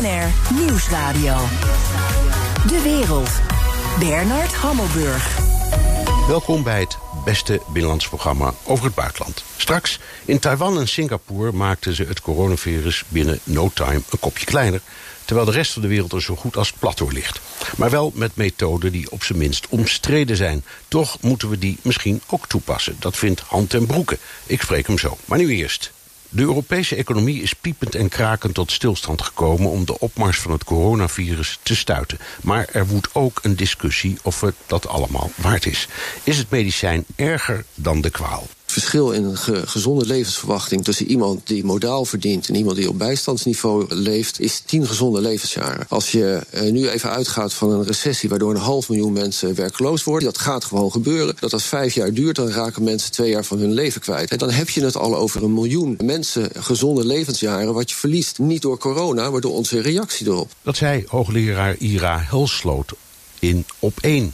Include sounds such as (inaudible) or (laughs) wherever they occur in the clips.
BNR Nieuwsradio. De wereld. Bernard Hammelburg. Welkom bij het beste binnenlands programma over het buitenland. Straks in Taiwan en Singapore maakten ze het coronavirus binnen no time een kopje kleiner, terwijl de rest van de wereld er zo goed als plat door ligt. Maar wel met methoden die op zijn minst omstreden zijn. Toch moeten we die misschien ook toepassen. Dat vindt Hand en Broeke. Ik spreek hem zo. Maar nu eerst. De Europese economie is piepend en krakend tot stilstand gekomen om de opmars van het coronavirus te stuiten. Maar er woedt ook een discussie of het dat allemaal waard is. Is het medicijn erger dan de kwaal? Het verschil in een gezonde levensverwachting tussen iemand die modaal verdient en iemand die op bijstandsniveau leeft, is tien gezonde levensjaren. Als je uh, nu even uitgaat van een recessie waardoor een half miljoen mensen werkloos worden, dat gaat gewoon gebeuren. Dat als vijf jaar duurt, dan raken mensen twee jaar van hun leven kwijt. En dan heb je het al over een miljoen mensen gezonde levensjaren wat je verliest. Niet door corona, maar door onze reactie erop. Dat zei hoogleraar Ira Helsloot in op 1.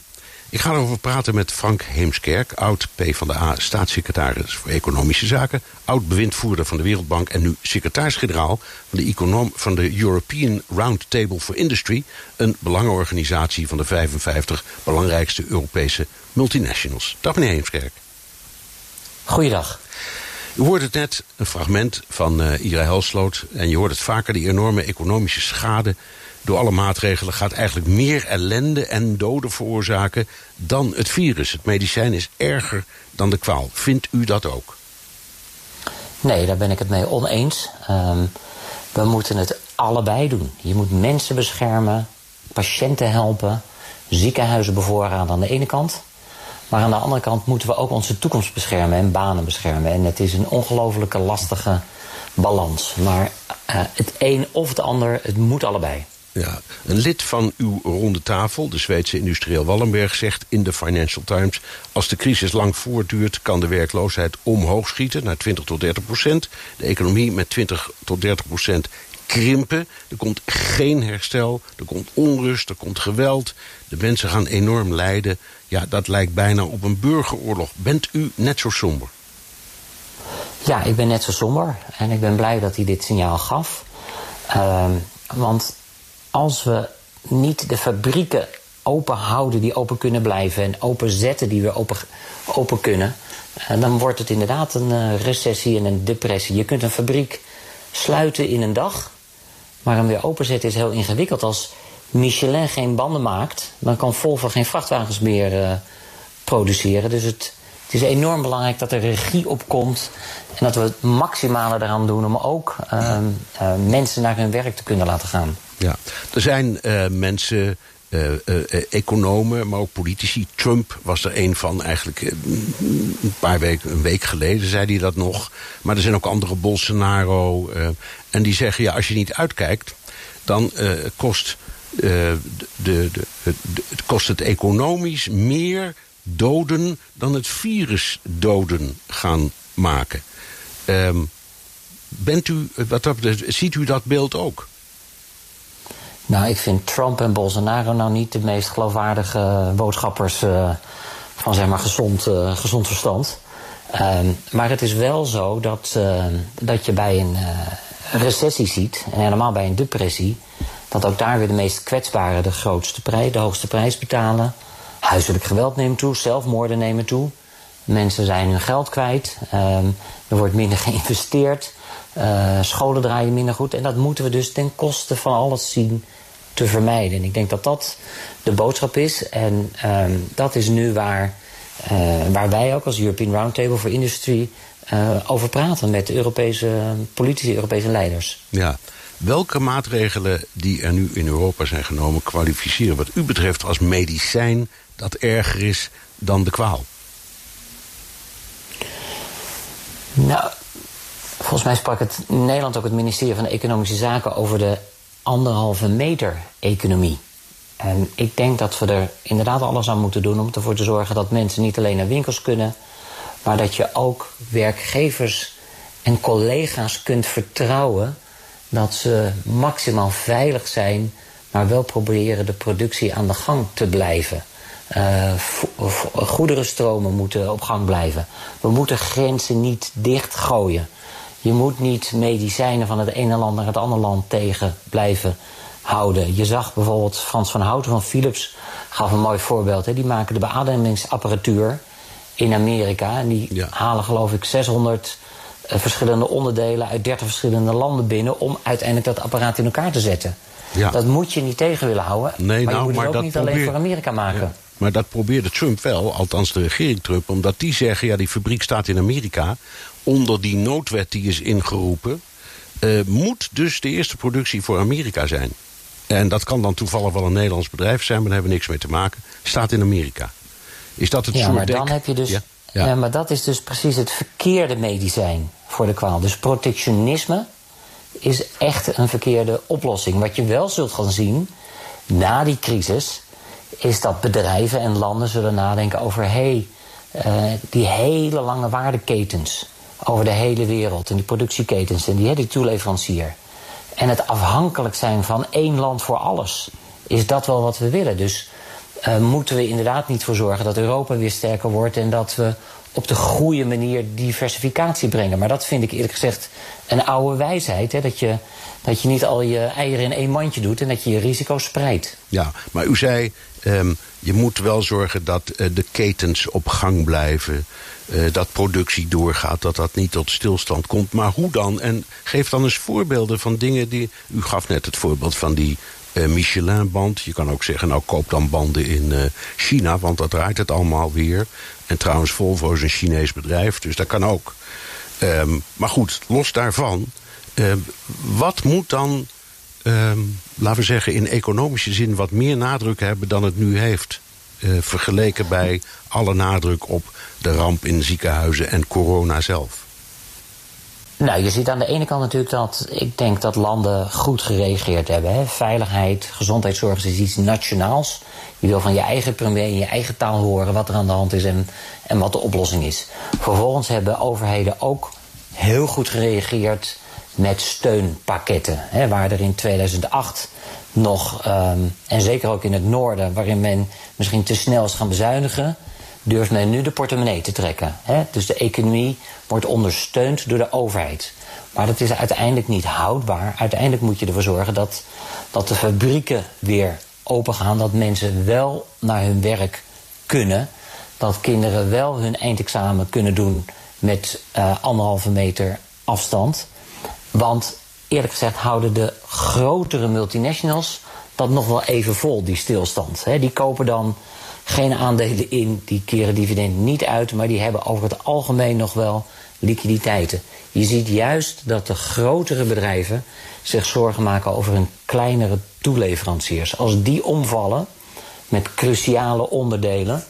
Ik ga erover praten met Frank Heemskerk, oud PvdA staatssecretaris voor Economische Zaken, oud bewindvoerder van de Wereldbank en nu secretaris-generaal van de, van de European Roundtable for Industry, een belangenorganisatie van de 55 belangrijkste Europese multinationals. Dag meneer Heemskerk. Goeiedag. U hoort het net, een fragment van uh, Ira Helsloot. En je hoort het vaker, die enorme economische schade door alle maatregelen gaat eigenlijk meer ellende en doden veroorzaken dan het virus. Het medicijn is erger dan de kwaal. Vindt u dat ook? Nee, daar ben ik het mee oneens. Um, we moeten het allebei doen. Je moet mensen beschermen, patiënten helpen, ziekenhuizen bevoorraden aan de ene kant. Maar aan de andere kant moeten we ook onze toekomst beschermen en banen beschermen. En het is een ongelofelijke lastige balans. Maar uh, het een of het ander, het moet allebei. Ja, een lid van uw ronde tafel, de Zweedse industrieel Wallenberg, zegt in de Financial Times: Als de crisis lang voortduurt, kan de werkloosheid omhoog schieten naar 20 tot 30 procent. De economie met 20 tot 30 procent krimpen. Er komt geen herstel, er komt onrust, er komt geweld. De mensen gaan enorm lijden. Ja, dat lijkt bijna op een burgeroorlog. Bent u net zo somber? Ja, ik ben net zo somber. En ik ben blij dat hij dit signaal gaf. Uh, want als we niet de fabrieken open houden die open kunnen blijven en open zetten die weer open, open kunnen, eh, dan wordt het inderdaad een eh, recessie en een depressie. Je kunt een fabriek sluiten in een dag, maar hem weer openzetten is heel ingewikkeld. Als Michelin geen banden maakt, dan kan Volvo geen vrachtwagens meer uh, produceren. Dus het, het is enorm belangrijk dat er regie op komt en dat we het maximale eraan doen om ook uh, mensen naar hun werk te kunnen laten gaan. Ja, er zijn uh, mensen, uh, uh, economen, maar ook politici. Trump was er een van, eigenlijk een paar weken, een week geleden zei hij dat nog. Maar er zijn ook andere, Bolsonaro. en die zeggen, ja, als je niet uitkijkt, dan kost, de, de, kost het economisch meer doden dan het virus doden gaan maken. Um, bent u, wat dat, ziet u dat beeld ook? Nou, ik vind Trump en Bolsonaro nou niet de meest geloofwaardige boodschappers uh, van zeg maar gezond, uh, gezond verstand. Uh, maar het is wel zo dat, dat je bij een recessie ziet, en helemaal bij een depressie, dat ook daar weer de meest kwetsbaren de grootste prijs, de hoogste prijs betalen. Huiselijk geweld neemt toe, zelfmoorden nemen toe. Mensen zijn hun geld kwijt, ehm, er wordt minder (laughs) geïnvesteerd, scholen draaien minder goed. En dat moeten we dus ten koste van alles zien te vermijden. En ik denk dat dat de boodschap is. En um, dat is nu waar, uh, waar wij ook als European Roundtable for Industry uh, over praten met de Europese politici, Europese leiders. Ja. Welke maatregelen die er nu in Europa zijn genomen kwalificeren wat u betreft als medicijn dat erger is dan de kwaal? Nou, volgens mij sprak het Nederland ook het ministerie van Economische Zaken over de anderhalve meter economie. En ik denk dat we er inderdaad alles aan moeten doen om ervoor te zorgen dat mensen niet alleen naar winkels kunnen, maar dat je ook werkgevers en collega's kunt vertrouwen dat ze maximaal veilig zijn, maar wel proberen de productie aan de gang te blijven. Uh, goederenstromen moeten op gang blijven. We moeten grenzen niet dichtgooien. Je moet niet medicijnen van het ene land naar het andere land tegen blijven houden. Je zag bijvoorbeeld Frans van Houten van Philips gaf een mooi voorbeeld. Hè. Die maken de beademingsapparatuur in Amerika. En die halen geloof ik 600 eh, verschillende onderdelen uit 30 verschillende landen binnen om uiteindelijk dat apparaat in elkaar te zetten. Ja. Dat moet je niet tegen willen houden. Nee, maar nou, je moet het ook niet alleen voor Amerika maken. Maar dat probeerde Trump wel, althans de regering Trump... omdat die zeggen, ja, die fabriek staat in Amerika... onder die noodwet die is ingeroepen... Uh, moet dus de eerste productie voor Amerika zijn. En dat kan dan toevallig wel een Nederlands bedrijf zijn... maar daar hebben we niks mee te maken. Staat in Amerika. Is dat het ja, maar dan heb je dus... Ja? Ja. maar dat is dus precies het verkeerde medicijn voor de kwaal. Dus protectionisme is echt een verkeerde oplossing. Wat je wel zult gaan zien na die crisis, is dat bedrijven en landen zullen nadenken over hey, uh, die hele lange waardeketens over de hele wereld en die productieketens en die, die toeleverancier. En het afhankelijk zijn van één land voor alles. Is dat wel wat we willen? Dus uh, moeten we inderdaad niet voor zorgen dat Europa weer sterker wordt en dat we op de goede manier diversificatie brengen. Maar dat vind ik eerlijk gezegd een oude wijsheid. Hè? Dat, je, dat je niet al je eieren in één mandje doet en dat je je risico's spreidt. Ja, maar u zei, um, je moet wel zorgen dat uh, de ketens op gang blijven. Uh, dat productie doorgaat, dat dat niet tot stilstand komt. Maar hoe dan? En geef dan eens voorbeelden van dingen die... U gaf net het voorbeeld van die uh, Michelin-band. Je kan ook zeggen, nou koop dan banden in China, want dat draait het allemaal weer. En trouwens, Volvo is een Chinees bedrijf, dus dat kan ook. Um, maar goed, los daarvan, um, wat moet dan, um, laten we zeggen, in economische zin wat meer nadruk hebben dan het nu heeft? Uh, vergeleken bij alle nadruk op de ramp in ziekenhuizen en corona zelf. Nou, je ziet aan de ene kant natuurlijk dat ik denk dat landen goed gereageerd hebben. Hè. Veiligheid, gezondheidszorg is iets nationaals. Je wil van je eigen premier in je eigen taal horen wat er aan de hand is en, en wat de oplossing is. Vervolgens hebben overheden ook heel goed gereageerd met steunpakketten. Hè, waar er in 2008 nog, um, en zeker ook in het noorden, waarin men misschien te snel is gaan bezuinigen, durft men nu de portemonnee te trekken. Hè? Dus de economie wordt ondersteund door de overheid. Maar dat is uiteindelijk niet houdbaar. Uiteindelijk moet je ervoor zorgen dat, dat de fabrieken weer open gaan. Dat mensen wel naar hun werk kunnen. Dat kinderen wel hun eindexamen kunnen doen met uh, anderhalve meter afstand. Want eerlijk gezegd houden de grotere multinationals dat nog wel even vol, die stilstand. Die kopen dan geen aandelen in, die keren dividend niet uit, maar die hebben over het algemeen nog wel liquiditeiten. Je ziet juist dat de grotere bedrijven zich zorgen maken over hun kleinere toeleveranciers. Als die omvallen met cruciale onderdelen,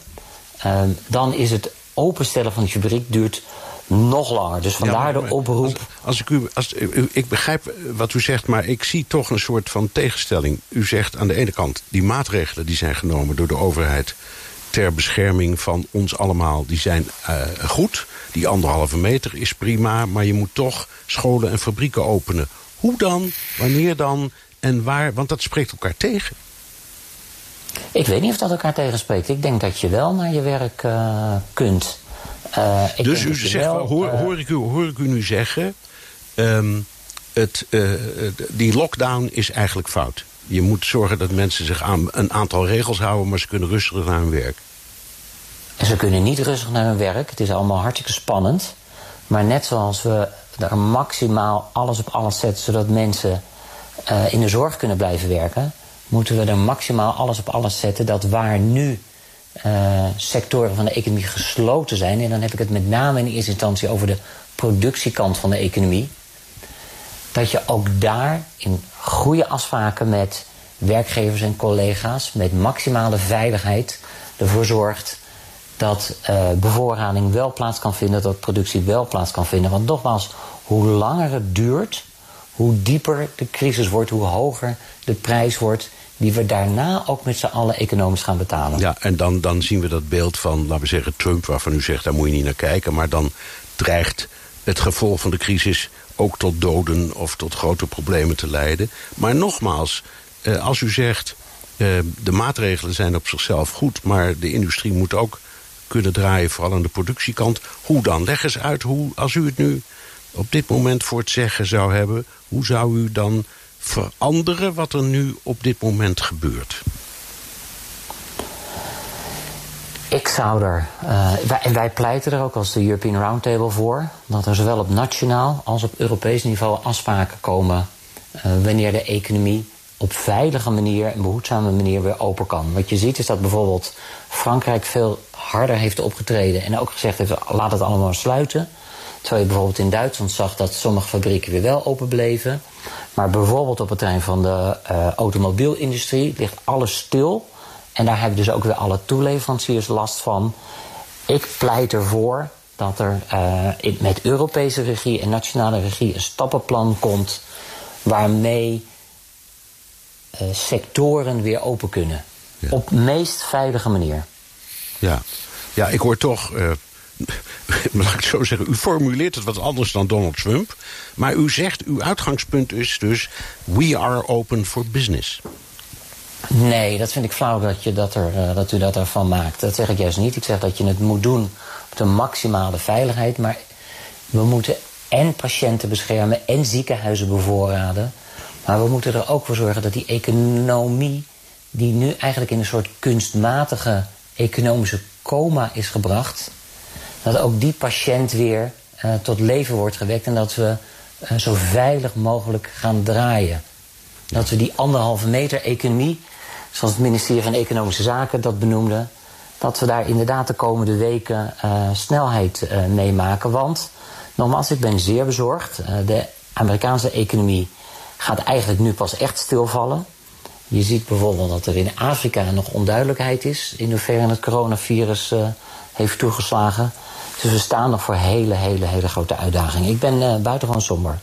uh, dan is het openstellen van de fabriek duurt nog langer. Dus vandaar de oproep. Als, als, ik u, als, u, ik begrijp wat u zegt, maar ik zie toch een soort van tegenstelling. U zegt aan de ene kant, die maatregelen die zijn genomen door de overheid ter bescherming van ons allemaal, die zijn uh, goed. Die anderhalve meter is prima, maar je moet toch scholen en fabrieken openen. Hoe dan, wanneer dan en waar? Want dat spreekt elkaar tegen. Ik weet niet of dat elkaar tegenspreekt. Ik denk dat je wel naar je werk uh, kunt. Uh, dus u zegt, wel, hoor, hoor, ik u, hoor ik u nu zeggen... Um, het, uh, die lockdown is eigenlijk fout. Je moet zorgen dat mensen zich aan een aantal regels houden... maar ze kunnen rustig naar hun werk. Ze kunnen niet rustig naar hun werk. Het is allemaal hartstikke spannend. Maar net zoals we er maximaal alles op alles zetten... zodat mensen uh, in de zorg kunnen blijven werken... moeten we er maximaal alles op alles zetten... dat waar nu uh, sectoren van de economie gesloten zijn... en dan heb ik het met name in eerste instantie over de productiekant van de economie... dat je ook daar in goede afspraken met werkgevers en collega's... met maximale veiligheid ervoor zorgt dat uh, bevoorrading wel plaats kan vinden, dat productie wel plaats kan vinden. Want nogmaals, hoe langer het duurt, hoe dieper de crisis wordt, hoe hoger de prijs wordt die we daarna ook met z'n allen economisch gaan betalen. Ja, en dan, dan zien we dat beeld van, laten we zeggen, Trump... waarvan u zegt, daar moet je niet naar kijken... maar dan dreigt het gevolg van de crisis ook tot doden... of tot grote problemen te leiden. Maar nogmaals, eh, als u zegt... Eh, de maatregelen zijn op zichzelf goed... maar de industrie moet ook kunnen draaien, vooral aan de productiekant. Hoe dan? Leg eens uit hoe, als u het nu op dit moment voor het zeggen zou hebben... hoe zou u dan veranderen wat er nu op dit moment gebeurt? Ik zou er, uh, wij, en wij pleiten er ook als de European Roundtable voor, dat er zowel op nationaal als op Europees niveau afspraken komen uh, wanneer de economie op veilige manier en behoedzame manier weer open kan. Wat je ziet is dat bijvoorbeeld Frankrijk veel harder heeft opgetreden en ook gezegd heeft: laat het allemaal sluiten. Terwijl je bijvoorbeeld in Duitsland zag dat sommige fabrieken weer wel open bleven. Maar bijvoorbeeld op het terrein van de uh, automobielindustrie ligt alles stil. En daar hebben dus ook weer alle toeleveranciers last van. Ik pleit ervoor dat er uh, met Europese regie en nationale regie een stappenplan komt waarmee uh, sectoren weer open kunnen. Ja. Op meest veilige manier. Ja, ja ik hoor toch. Uh, (laughs) laat ik zo zeggen, u formuleert het wat anders dan Donald Trump. Maar u zegt, uw uitgangspunt is dus... we are open for business. Nee, dat vind ik flauw dat, je dat, er, uh, dat u dat ervan maakt. Dat zeg ik juist niet. Ik zeg dat je het moet doen op de maximale veiligheid. Maar we moeten en patiënten beschermen en ziekenhuizen bevoorraden. Maar we moeten er ook voor zorgen dat die economie... die nu eigenlijk in een soort kunstmatige economische coma is gebracht... dat ook die patiënt weer uh, tot leven wordt gewekt... en dat we uh, zo veilig mogelijk gaan draaien. Dat we die anderhalve meter economie, zoals het ministerie van Economische Zaken dat benoemde, dat we daar inderdaad de komende weken uh, snelheid mee maken. Want, nogmaals, ik ben zeer bezorgd. De Amerikaanse economie gaat eigenlijk nu pas echt stilvallen. Je ziet bijvoorbeeld dat er in Afrika nog onduidelijkheid is in hoeverre het coronavirus heeft toegeslagen. Dus we staan nog voor hele, hele, hele grote uitdagingen. Ik ben buitengewoon somber.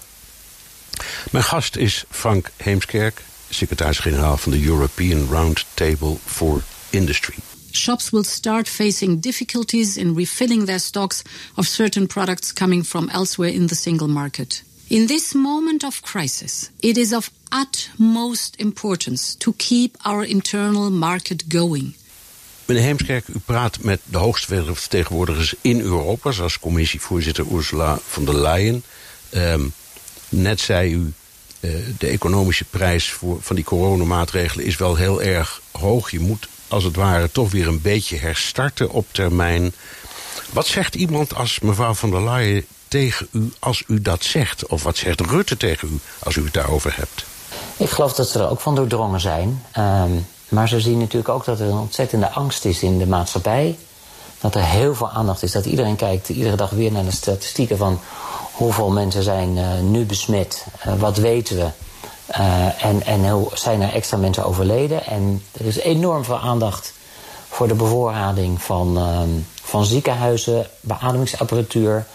Mijn gast is Frank Heemskerk, secretaris-generaal van de European Roundtable for Industry. Shops will start facing difficulties in refilling their stocks of certain products coming from elsewhere in the single market. In this moment of crisis, it is of utmost importance to keep our internal market going. Meneer Heemskerk, u praat met de hoogste vertegenwoordigers in Europa, zoals commissievoorzitter Ursula von der Leyen. Um, Net zei u, uh, de economische prijs voor, van die coronamaatregelen is wel heel erg hoog. Je moet als het ware toch weer een beetje herstarten op termijn. Wat zegt iemand als mevrouw van der Leyen tegen u als u dat zegt? Of wat zegt Rutte tegen u als u het daarover hebt? Ik geloof dat ze er ook van doordrongen zijn. Um, maar ze zien natuurlijk ook dat er een ontzettende angst is in de maatschappij. Dat er heel veel aandacht is. Dat iedereen kijkt iedere dag weer naar de statistieken van hoeveel mensen zijn uh, nu besmet, uh, wat weten we. Uh, en, en hoe zijn er extra mensen overleden. En er is enorm veel aandacht voor de bevoorrading van, uh, van ziekenhuizen, beademingsapparatuur,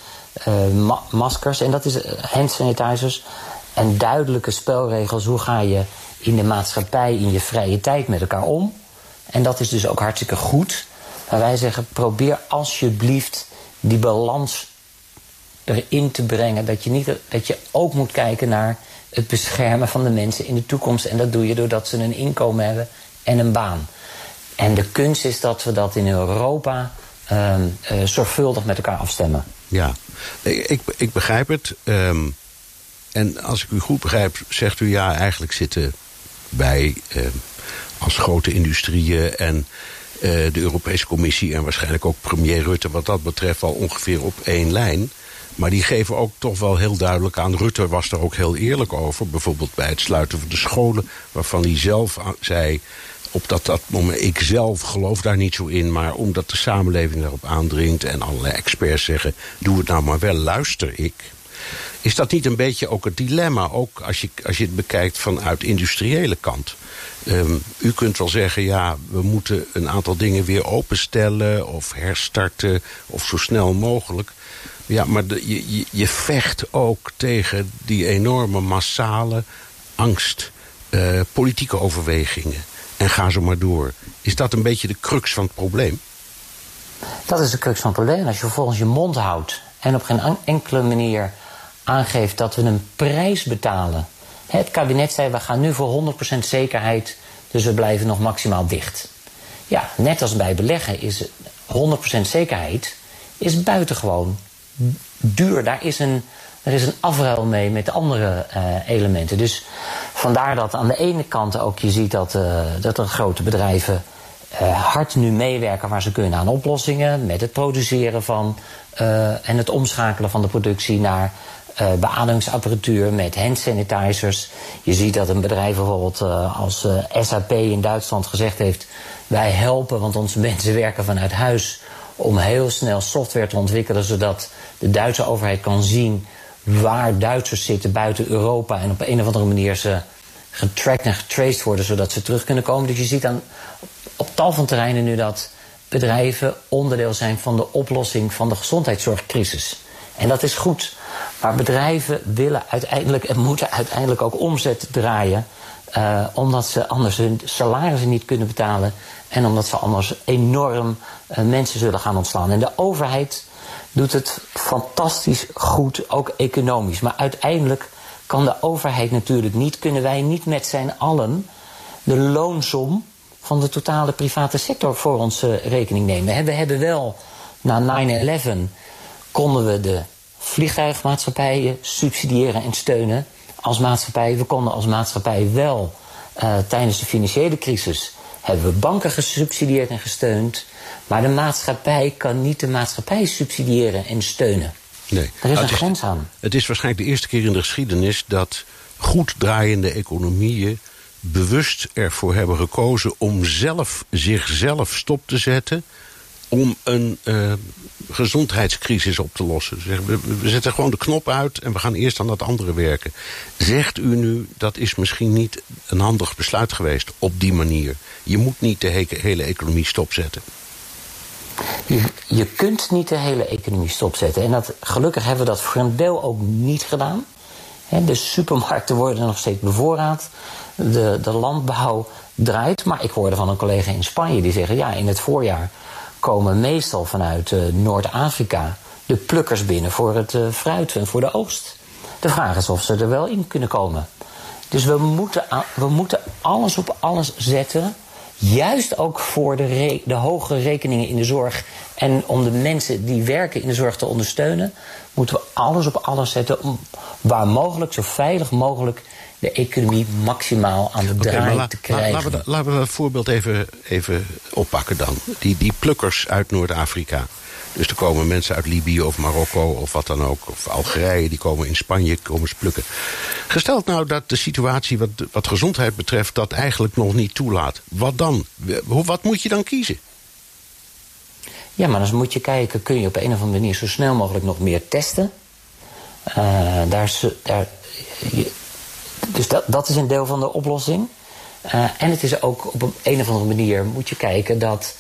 ma maskers. En dat is hand sanitizers. En duidelijke spelregels. Hoe ga je in de maatschappij in je vrije tijd met elkaar om? En dat is dus ook hartstikke goed. Maar wij zeggen, probeer alsjeblieft die balans erin te brengen. Dat je, niet, dat je ook moet kijken naar het beschermen van de mensen in de toekomst. En dat doe je doordat ze een inkomen hebben en een baan. En de kunst is dat we dat in Europa um, uh, zorgvuldig met elkaar afstemmen. Ja, ik, ik begrijp het. Um, en als ik u goed begrijp, zegt u ja, eigenlijk zitten wij um, als grote industrieën en uh, de Europese Commissie en waarschijnlijk ook premier Rutte wat dat betreft al ongeveer op één lijn. Maar die geven ook toch wel heel duidelijk aan. Rutte was er ook heel eerlijk over. Bijvoorbeeld bij het sluiten van de scholen. Waarvan hij zelf zei. Op dat, dat moment, ik zelf geloof daar niet zo in. Maar omdat de samenleving daarop aandringt. En allerlei experts zeggen. Doe het nou maar wel, luister ik. Is dat niet een beetje ook het dilemma? Ook als je, als je het bekijkt vanuit industriële kant. Um, u kunt wel zeggen, ja, we moeten een aantal dingen weer openstellen of herstarten of zo snel mogelijk. Ja, maar je, je vecht ook tegen die enorme massale angst, uh, politieke overwegingen. En ga zo maar door. Is dat een beetje de crux van het probleem? Dat is de crux van het probleem. Als je vervolgens je mond houdt en op geen enkele manier aangeeft dat we een prijs betalen. Het kabinet zei, we gaan nu voor 100% zekerheid, dus we blijven nog maximaal dicht. Ja, net als bij beleggen is 100% zekerheid is buitengewoon duur. Daar is een er is een afruil mee met andere elementen. Dus vandaar dat aan de ene kant ook je ziet dat, dat er grote bedrijven hard nu meewerken waar ze kunnen aan oplossingen. Met het produceren van en het omschakelen van de productie naar uh, beademingsapparatuur met hand sanitizers. Je ziet dat een bedrijf bijvoorbeeld uh, als uh, SAP in Duitsland gezegd heeft: wij helpen, want onze (laughs) mensen werken vanuit huis, om heel snel software te ontwikkelen, zodat de Duitse overheid kan zien waar Duitsers zitten buiten Europa en op een of andere manier ze getracked en getraced worden, zodat ze terug kunnen komen. Dus je ziet dan op tal van terreinen nu dat bedrijven onderdeel zijn van de oplossing van de gezondheidszorgcrisis. En dat is goed. Maar bedrijven willen uiteindelijk en moeten uiteindelijk ook omzet draaien. Uh, omdat ze anders hun salarissen niet kunnen betalen. En omdat ze anders enorm uh, mensen zullen gaan ontslaan. En de overheid doet het fantastisch goed, ook economisch. Maar uiteindelijk kan de overheid natuurlijk niet, kunnen wij niet met zijn allen de loonsom van de totale private sector voor onze rekening nemen. We hebben wel na 9-11 konden we de vliegtuigmaatschappijen subsidiëren en steunen als maatschappij. We konden als maatschappij wel uh, tijdens de financiële crisis hebben we banken gesubsidieerd en gesteund. Maar de maatschappij kan niet de maatschappij subsidiëren en steunen. Nee. Er is nou, een grens aan. Het is waarschijnlijk de eerste keer in de geschiedenis dat goed draaiende economieën bewust ervoor hebben gekozen om zelf zichzelf stop te zetten om een uh, gezondheidscrisis op te lossen. We, we zetten gewoon de knop uit en we gaan eerst aan dat andere werken. Zegt u nu, dat is misschien niet een handig besluit geweest op die manier. Je moet niet de hele economie stopzetten. Je, je kunt niet de hele economie stopzetten. En dat, gelukkig hebben we dat voor een deel ook niet gedaan. de supermarkten worden nog steeds bevoorraad. De, de landbouw draait. Maar ik hoorde van een collega in Spanje die zeggen... ja, in het voorjaar komen meestal vanuit uh, Noord-Afrika de plukkers binnen voor het uh, fruit en voor de oogst. De vraag is of ze er wel in kunnen komen. Dus we moeten, we moeten alles op alles zetten. Juist ook voor de, de hoge rekeningen in de zorg. En om de mensen die werken in de zorg te ondersteunen. Moeten we alles op alles zetten om waar mogelijk, zo veilig mogelijk de economie maximaal aan de draai te krijgen. laten, we, laten we dat voorbeeld even, even oppakken dan. Die, die plukkers uit Noord-Afrika. Dus er komen mensen uit Libië of Marokko of wat dan ook. Of Algerije, die komen in Spanje, komen ze plukken. Gesteld nou dat de situatie wat, wat gezondheid betreft... dat eigenlijk nog niet toelaat. Wat dan? Wat moet je dan kiezen? Ja, maar dan moet je kijken... kun je op een of andere manier zo snel mogelijk nog meer testen? Uh, daar, daar, dus dat, dat is een deel van de oplossing. Uh, en het is ook op een, een of andere manier moet je kijken dat,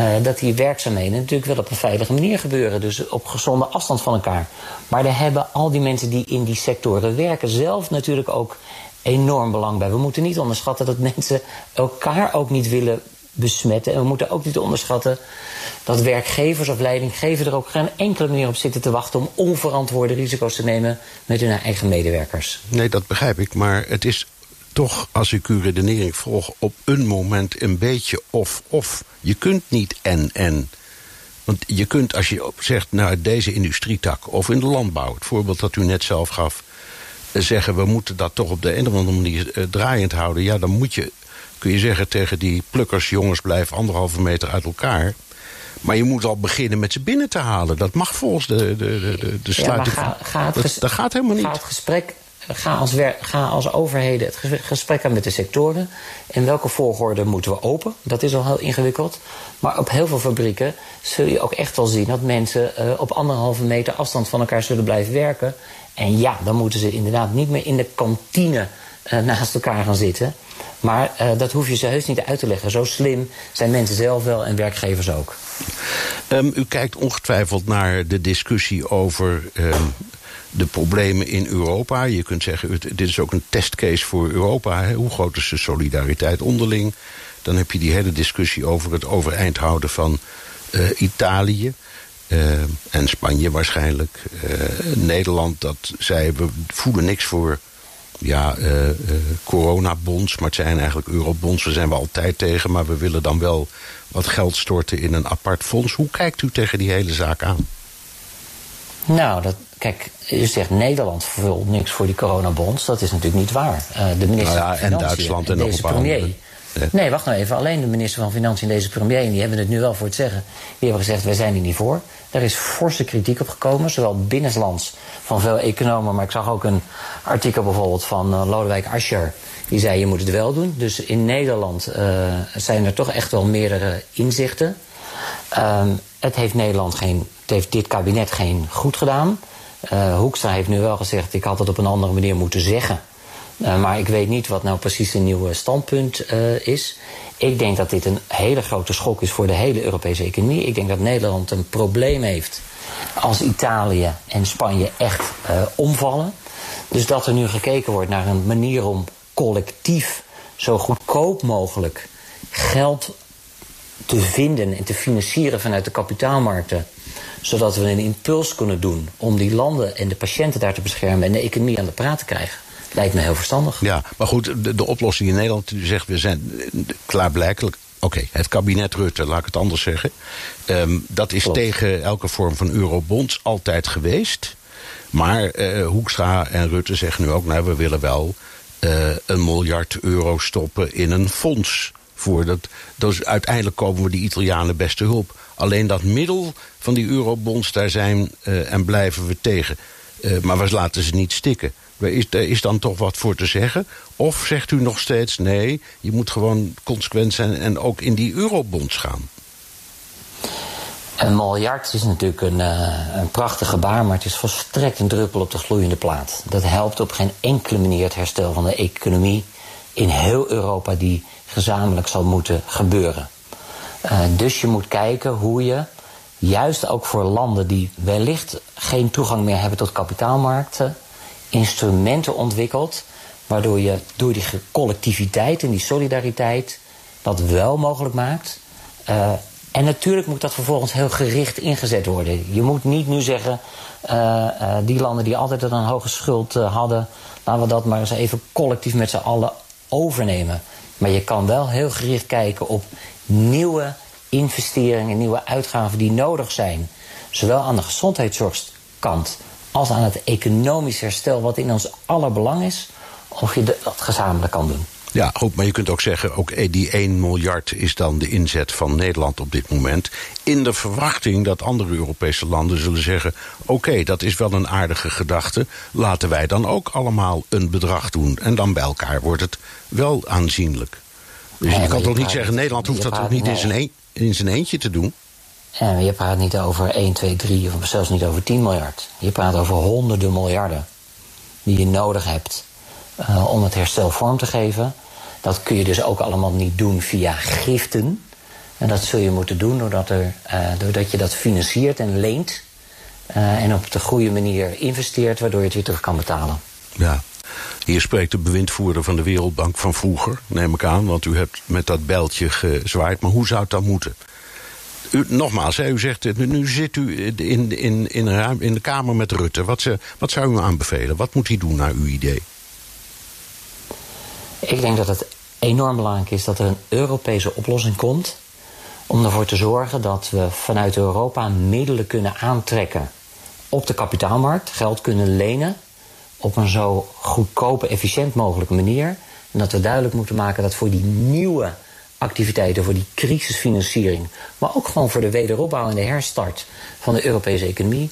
uh, dat die werkzaamheden natuurlijk wel op een veilige manier gebeuren. Dus op gezonde afstand van elkaar. Maar daar hebben al die mensen die in die sectoren werken zelf natuurlijk ook enorm belang bij. We moeten niet onderschatten dat (laughs) mensen elkaar ook niet willen besmetten. En we moeten ook niet onderschatten dat werkgevers of leidinggevers er ook geen enkele manier op zitten te wachten om onverantwoorde risico's te nemen met hun eigen medewerkers. Nee, dat begrijp ik. Maar het is toch, als ik uw redenering volg, op een moment een beetje of-of. Je kunt niet en-en. Want je kunt, als je zegt, nou, deze industrietak of in de landbouw, het voorbeeld dat u net zelf gaf, zeggen we moeten dat toch op de een of andere manier eh, draaiend houden. Ja, dan moet je kun je zeggen tegen die plukkers... jongens, blijf anderhalve meter uit elkaar. Maar je moet al beginnen met ze binnen te halen. Dat mag volgens de, de, de, de sluiting. Ja, ga, dat, dat, gaat helemaal niet. Ga het gesprek ga als, ga als overheden het gesprek aan met de sectoren. In welke volgorde moeten we open? Dat is al heel ingewikkeld. Maar op heel veel fabrieken zul je ook echt wel zien dat mensen uh, op anderhalve meter afstand van elkaar zullen blijven werken. En ja, dan moeten ze inderdaad niet meer in de kantine naast elkaar gaan zitten. Maar uh, dat hoef je ze heus niet uit te leggen. Zo slim zijn mensen zelf wel en werkgevers ook. Um, u kijkt ongetwijfeld naar de discussie over um, de problemen in Europa. Je kunt zeggen, dit is ook een testcase voor Europa. Hoe groot is de solidariteit onderling? Dan heb je die hele discussie over het overeind houden van uh, Italië. Uh, en Spanje waarschijnlijk. Nederland, dat zei, we voelen niks voor ja, uh, uh, coronabonds, maar het zijn eigenlijk eurobonds. We zijn we altijd tegen, maar we willen dan wel wat geld storten in een apart fonds. Hoe kijkt u tegen die hele zaak aan? Nou, dat, kijk, je zegt Nederland vult niks voor die coronabonds. Dat is natuurlijk niet waar. Uh, de minister nou ja, van en Duitsland en, en deze premier. Nee, wacht nou even. Alleen de minister van Financiën en deze premier, en die hebben het nu wel voor het zeggen, die hebben gezegd: wij zijn er niet voor. Daar is forse kritiek op gekomen, zowel binnenlands van veel economen, maar ik zag ook een artikel bijvoorbeeld van uh, Lodewijk Asscher. Die zei: je moet het wel doen. Dus in Nederland uh, zijn er toch echt wel meerdere inzichten. Um, het heeft Nederland geen, het heeft dit kabinet geen goed gedaan. Uh, Hoekstra heeft nu wel gezegd: ik had het op een andere manier moeten zeggen. Uh, maar ik weet niet wat nou precies een nieuwe standpunt uh, is. Ik denk dat dit een hele grote schok is voor de hele Europese economie. Ik denk dat Nederland een probleem heeft als Italië en Spanje echt uh, omvallen. Dus dat er nu gekeken wordt naar een manier om collectief zo goedkoop mogelijk geld te vinden en te financieren vanuit de kapitaalmarkten. Zodat we een impuls kunnen doen om die landen en de patiënten daar te beschermen en de economie aan de praat te krijgen. Lijkt me heel verstandig. Ja, maar goed, de, de oplossing in Nederland, u zegt we zijn klaarblijkelijk. Oké, okay, het kabinet Rutte, laat ik het anders zeggen. Um, dat is Klopt. tegen elke vorm van eurobonds altijd geweest. Maar uh, Hoekstra en Rutte zeggen nu ook, nou, we willen wel uh, een miljard euro stoppen in een fonds. Voor dat, dus uiteindelijk komen we die Italianen beste hulp. Alleen dat middel van die eurobonds, daar zijn uh, en blijven we tegen. Maar we laten ze niet stikken. Is, er is dan toch wat voor te zeggen? Of zegt u nog steeds nee, je moet gewoon consequent zijn en ook in die eurobonds gaan? Een miljard is natuurlijk een, uh, een prachtig gebaar, maar het is volstrekt een druppel op de gloeiende plaat. Dat helpt op geen enkele manier het herstel van de economie in heel Europa die gezamenlijk zal moeten gebeuren. Uh, dus je moet kijken hoe je, juist ook voor landen die wellicht geen toegang meer hebben tot kapitaalmarkten, instrumenten ontwikkelt. Waardoor je door die collectiviteit en die solidariteit dat wel mogelijk maakt. Uh, en natuurlijk moet dat vervolgens heel gericht ingezet worden. Je moet niet nu zeggen, uh, uh, die landen die altijd een hoge schuld hadden, laten we dat maar eens even collectief met z'n allen overnemen. Maar je kan wel heel gericht kijken op nieuwe investeringen, nieuwe uitgaven die nodig zijn. Zowel aan de gezondheidszorgkant als aan het economisch herstel, wat in ons aller belang is, of je dat gezamenlijk kan doen. Ja, goed, maar je kunt ook zeggen, ook die 1 miljard is dan de inzet van Nederland op dit moment. In de verwachting dat andere Europese landen zullen zeggen: oké, okay, dat is wel een aardige gedachte. Laten wij dan ook allemaal een bedrag doen. En dan bij elkaar wordt het wel aanzienlijk. Dus je kan toch niet zeggen: Nederland hoeft dat toch niet in, zijn een, in zijn eentje te doen? Ja, je praat niet over 1, 2, 3 of zelfs niet over 10 miljard. Je praat over honderden miljarden die je nodig hebt uh, om het herstel vorm te geven. Dat kun je dus ook allemaal niet doen via giften. En dat zul je moeten doen doordat, er, uh, doordat je dat financiert en leent. Uh, en op de goede manier investeert, waardoor je het weer terug kan betalen. Ja. Hier spreekt de bewindvoerder van de Wereldbank van vroeger, neem ik aan, want u hebt met dat bijltje gezwaaid. Maar hoe zou het dan moeten? U, nogmaals, hè, u zegt, nu zit u in, in, in, in de Kamer met Rutte. Wat, ze, wat zou u aanbevelen? Wat moet hij doen naar uw idee? Ik denk dat het enorm belangrijk is dat er een Europese oplossing komt. Om ervoor te zorgen dat we vanuit Europa middelen kunnen aantrekken op de kapitaalmarkt. Geld kunnen lenen op een zo goedkope, efficiënt mogelijke manier. En dat we duidelijk moeten maken dat voor die nieuwe activiteiten, voor die crisisfinanciering, maar ook gewoon voor de wederopbouw en de herstart van de Europese economie,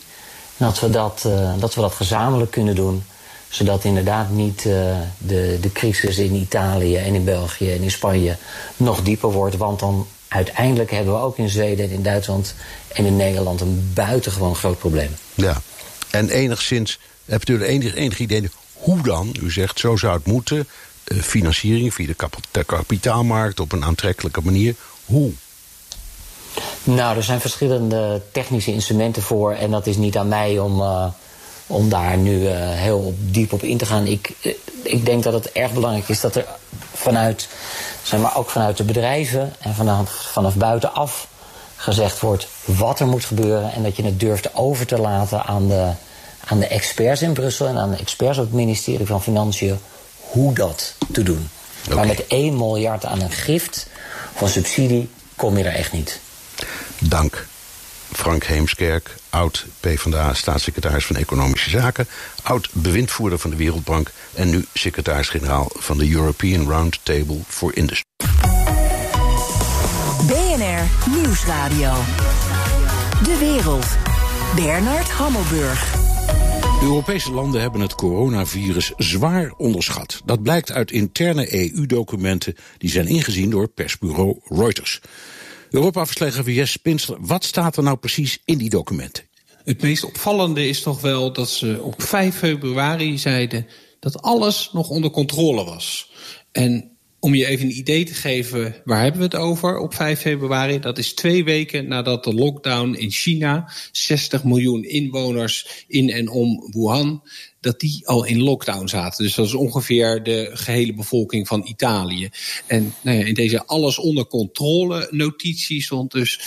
dat we dat, uh, dat, we dat gezamenlijk kunnen doen zodat inderdaad niet uh, de, de crisis in Italië en in België en in Spanje nog dieper wordt. Want dan uiteindelijk hebben we ook in Zweden en in Duitsland en in Nederland een buitengewoon groot probleem. Ja, en enigszins, hebt u er enig, enig idee hoe dan? U zegt zo zou het moeten. Uh, financiering via de, kap de kapitaalmarkt op een aantrekkelijke manier. Hoe? Nou, er zijn verschillende technische instrumenten voor. En dat is niet aan mij om, uh, om daar nu uh, heel diep op in te gaan. Ik, ik denk dat het erg belangrijk is dat er vanuit, zeg maar ook vanuit de bedrijven en vanaf, vanaf buitenaf gezegd wordt wat er moet gebeuren. En dat je het durft over te laten aan de, aan de experts in Brussel en aan de experts op het ministerie van Financiën hoe dat te doen. Okay. Maar met 1 miljard aan een gift van subsidie kom je er echt niet. Dank. Frank Heemskerk, oud PvdA-staatssecretaris van Economische Zaken... oud bewindvoerder van de Wereldbank... en nu secretaris-generaal van de European Roundtable for Industry. BNR Nieuwsradio. De wereld. Bernard Hammelburg. Europese landen hebben het coronavirus zwaar onderschat. Dat blijkt uit interne EU-documenten die zijn ingezien door persbureau Reuters. Europa-verslaggever Jess Pinster, wat staat er nou precies in die documenten? Het meest opvallende is toch wel dat ze op 5 februari zeiden dat alles nog onder controle was. En om je even een idee te geven, waar hebben we het over op 5 februari? Dat is twee weken nadat de lockdown in China, 60 miljoen inwoners in en om Wuhan, dat die al in lockdown zaten. Dus dat is ongeveer de gehele bevolking van Italië. En nou ja, in deze alles onder controle notitie stond dus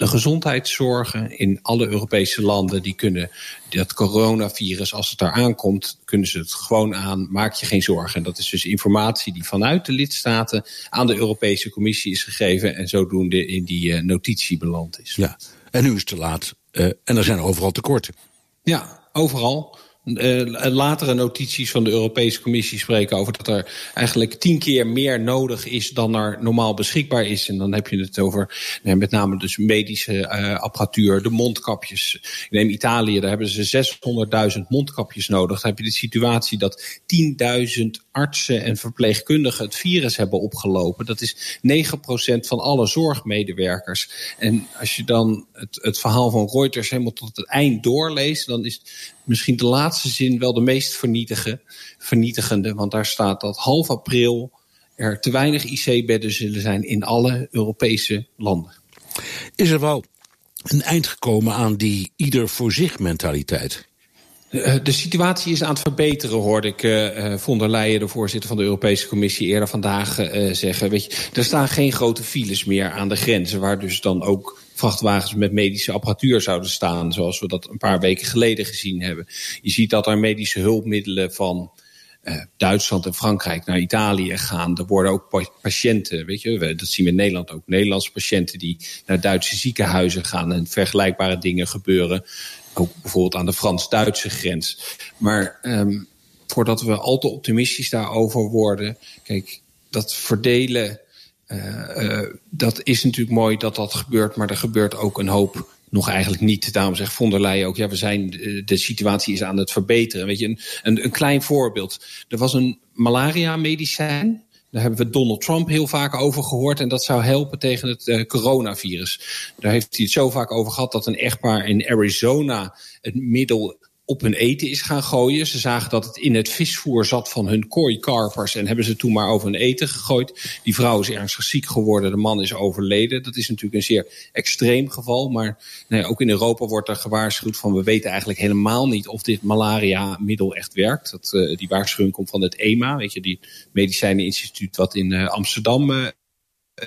de gezondheidszorgen in alle Europese landen, die kunnen dat coronavirus, als het daar aankomt, kunnen ze het gewoon aan. Maak je geen zorgen. En dat is dus informatie die vanuit de lidstaten aan de Europese Commissie is gegeven en zodoende in die uh, notitie beland is. Ja, en nu is het te laat. Uh, en er zijn overal tekorten. Ja, overal. Uh, latere notities van de Europese Commissie spreken over dat er eigenlijk tien keer meer nodig is dan er normaal beschikbaar is. En dan heb je het over met name dus medische uh, apparatuur, de mondkapjes. Ik neem Italië, daar hebben ze 600.000 mondkapjes nodig. Dan heb je de situatie dat 10.000 artsen en verpleegkundigen het virus hebben opgelopen. Dat is 9% van alle zorgmedewerkers. En als je dan het, het verhaal van Reuters helemaal tot het eind doorleest, dan is misschien de laatste zin wel de meest vernietige, vernietigende. Want daar staat dat half april er te weinig IC-bedden zullen zijn in alle Europese landen. Is er wel een eind gekomen aan die ieder voor zich mentaliteit? Eh, de situatie is aan het verbeteren, hoorde ik uh, von der Leyen, de voorzitter van de Europese Commissie, eerder vandaag uh, zeggen. Weet je, er staan geen grote files meer aan de grenzen, waar dus dan ook vrachtwagens met medische apparatuur zouden staan, zoals we dat een paar weken geleden gezien hebben. Je ziet dat er medische hulpmiddelen van uh, Duitsland en Frankrijk naar Italië gaan. Er worden ook patiënten, weet je, dat zien we in Nederland ook. Nederlandse patiënten die naar Duitse ziekenhuizen gaan en vergelijkbare dingen gebeuren. Ook bijvoorbeeld aan de Frans-Duitse grens. Maar um, voordat we al te optimistisch daarover worden, kijk, dat verdelen dat is natuurlijk mooi dat dat gebeurt, maar er gebeurt ook een hoop nog eigenlijk niet. Daarom zegt von der ook, ja, we zijn, de situatie is aan het verbeteren. Weet je, een, een, een klein voorbeeld. Er was een malaria-medicijn. Daar hebben we Donald Trump heel vaak over gehoord. En dat zou helpen tegen het coronavirus. Daar heeft hij het zo vaak over gehad dat een echtpaar in Arizona het middel op hun eten is gaan gooien. Ze zagen dat het in het visvoer zat van hun kooikarpers en hebben ze toen maar over hun eten gegooid. Die vrouw is ernstig ziek geworden, de man is overleden. Dat is natuurlijk een zeer extreem geval, maar nee, ook in Europa wordt er gewaarschuwd van we weten eigenlijk helemaal niet of dit malaria-middel echt werkt. Dat, uh, die waarschuwing komt van het EMA, weet je, die medicijneninstituut wat in uh, Amsterdam uh,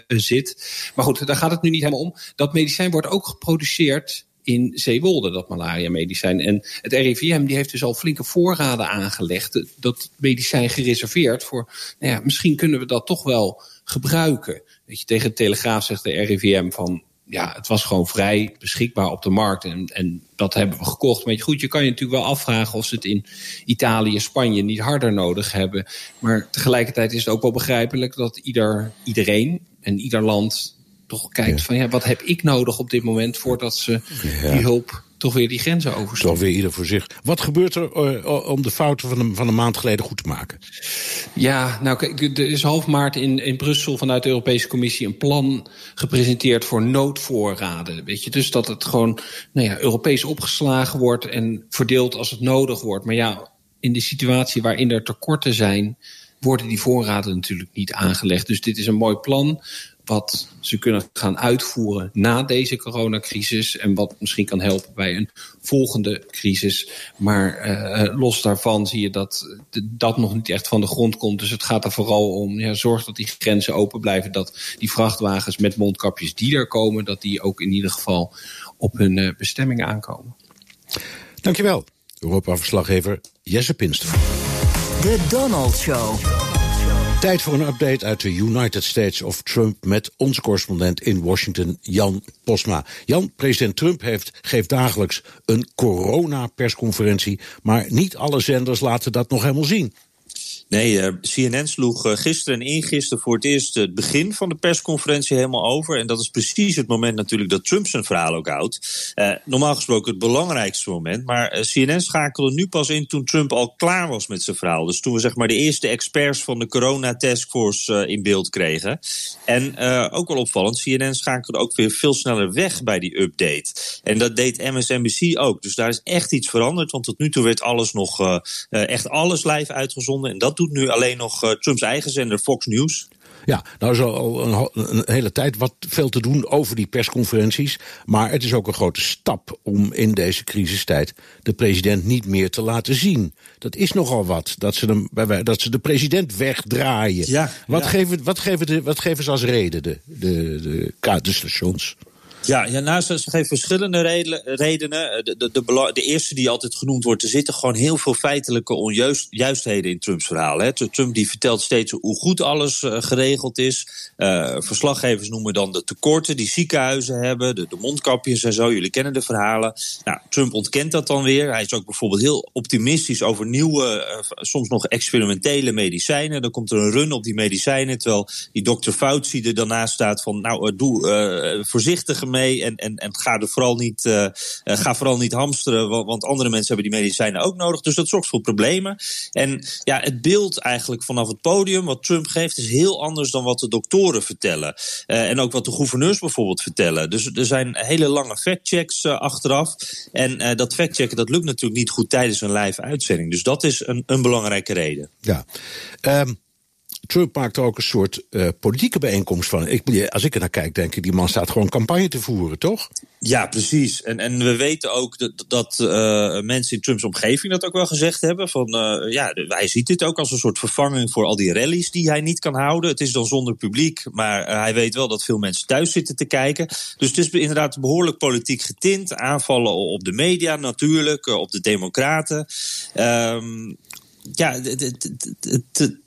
zit. Maar goed, daar gaat het nu niet helemaal om. Dat medicijn wordt ook geproduceerd in Zeewolde, dat malaria-medicijn. En het RIVM die heeft dus al flinke voorraden aangelegd. Dat medicijn gereserveerd voor, nou ja, misschien kunnen we dat toch wel gebruiken. Weet je, tegen de Telegraaf zegt de RIVM van, ja, het was gewoon vrij beschikbaar op de markt. En, en dat hebben we gekocht. Maar goed, je kan je natuurlijk wel afvragen of ze het in Italië, Spanje niet harder nodig hebben. Maar tegelijkertijd is het ook wel begrijpelijk dat ieder, iedereen en ieder land toch kijkt ja. van ja, wat heb ik nodig op dit moment voordat ze ja. die hulp toch weer die grenzen overstappen. Toch weer ieder voor zich. Wat gebeurt er uh, om de fouten van een, van een maand geleden goed te maken? Ja, nou kijk, er is half maart in, in Brussel vanuit de Europese Commissie een plan gepresenteerd voor noodvoorraden. Weet je, dus dat het gewoon nou ja, Europees opgeslagen wordt en verdeeld als het nodig wordt. Maar ja, in de situatie waarin er tekorten zijn, worden die voorraden natuurlijk niet aangelegd. Dus dit is een mooi plan wat ze kunnen gaan uitvoeren na deze coronacrisis en wat misschien kan helpen bij een volgende crisis. Maar uh, los daarvan zie je dat dat nog niet echt van de grond komt. Dus het gaat er vooral om, ja, zorg dat die grenzen open blijven, dat die vrachtwagens met mondkapjes die er komen, dat die ook in ieder geval op hun uh, bestemming aankomen. Dankjewel, Europa-verslaggever Jesse Pinster. De Donald Show. Tijd voor een update uit de United States of Trump met onze correspondent in Washington, Jan Posma. Jan, president Trump heeft, geeft dagelijks een corona-persconferentie, maar niet alle zenders laten dat nog helemaal zien. Nee, eh, CNN sloeg uh, gisteren en ingisteren voor het eerst het begin van de persconferentie helemaal over. En dat is precies het moment natuurlijk dat Trump zijn verhaal ook houdt. Uh, normaal gesproken het belangrijkste moment. Maar CNN schakelde nu pas in toen Trump al klaar was met zijn verhaal. Dus toen we zeg maar de eerste experts van de corona taskforce in beeld kregen. En ook wel opvallend, CNN schakelde ook weer veel sneller weg bij die update. En dat deed MSNBC ook. Dus daar is echt iets veranderd. Want tot nu toe werd alles nog echt alles live uitgezonden. En dat doet nu alleen nog uh, Trumps eigen zender Fox News. Ja, nou is al een, een, hele tijd wat veel te doen over die persconferenties. Maar het is ook een grote stap om in deze crisistijd de president niet meer te laten zien. Dat is nogal wat, dat ze, hem, dat ze de president wegdraaien. Ja, wat, Geven, wat, geven de, wat geven ze als reden, de, de, de, de stations? Ja, ja nou, ze, verschillende redenen. De, de, de, de, eerste die altijd genoemd wordt, er zitten gewoon heel veel feitelijke onjuistheden in Trumps verhaal. Hè. Trump die vertelt steeds hoe goed alles uh, geregeld is. Uh, verslaggevers noemen dan de tekorten die ziekenhuizen hebben, de, mondkapjes en zo. Jullie kennen de verhalen. Nou, Trump ontkent dat dan weer. Hij is ook bijvoorbeeld heel optimistisch over nieuwe, soms nog experimentele medicijnen. Dan komt er een run op die medicijnen, terwijl die dokter Fauci er daarnaast staat van, nou, doe voorzichtig mee en, en, en ga, er vooral niet, uh, ga vooral niet hamsteren, want, andere mensen hebben die medicijnen ook nodig. Dus dat zorgt voor problemen. En ja, het beeld eigenlijk vanaf het podium, wat Trump geeft, is heel anders dan wat de doktoren vertellen. Uh, en ook wat de gouverneurs bijvoorbeeld vertellen. Dus er zijn hele lange factchecks uh, achteraf. En dat factchecken, dat lukt natuurlijk niet goed tijdens een live uitzending. Dus dat is een, een belangrijke reden. Ja. Um Trump maakt er ook een soort uh, politieke bijeenkomst van. Ik, als ik er naar kijk, denk ik, die man staat gewoon campagne te voeren, toch? Ja, precies. En, en we weten ook dat, dat uh, mensen in Trumps omgeving dat ook wel gezegd hebben. Van, uh, ja, hij ziet dit ook als een soort vervanging voor al die rallies die hij niet kan houden. Het is dan zonder publiek, maar hij weet wel dat veel mensen thuis zitten te kijken. Dus het is inderdaad behoorlijk politiek getint. Aanvallen op de media natuurlijk, op de democraten. Um, ja, het,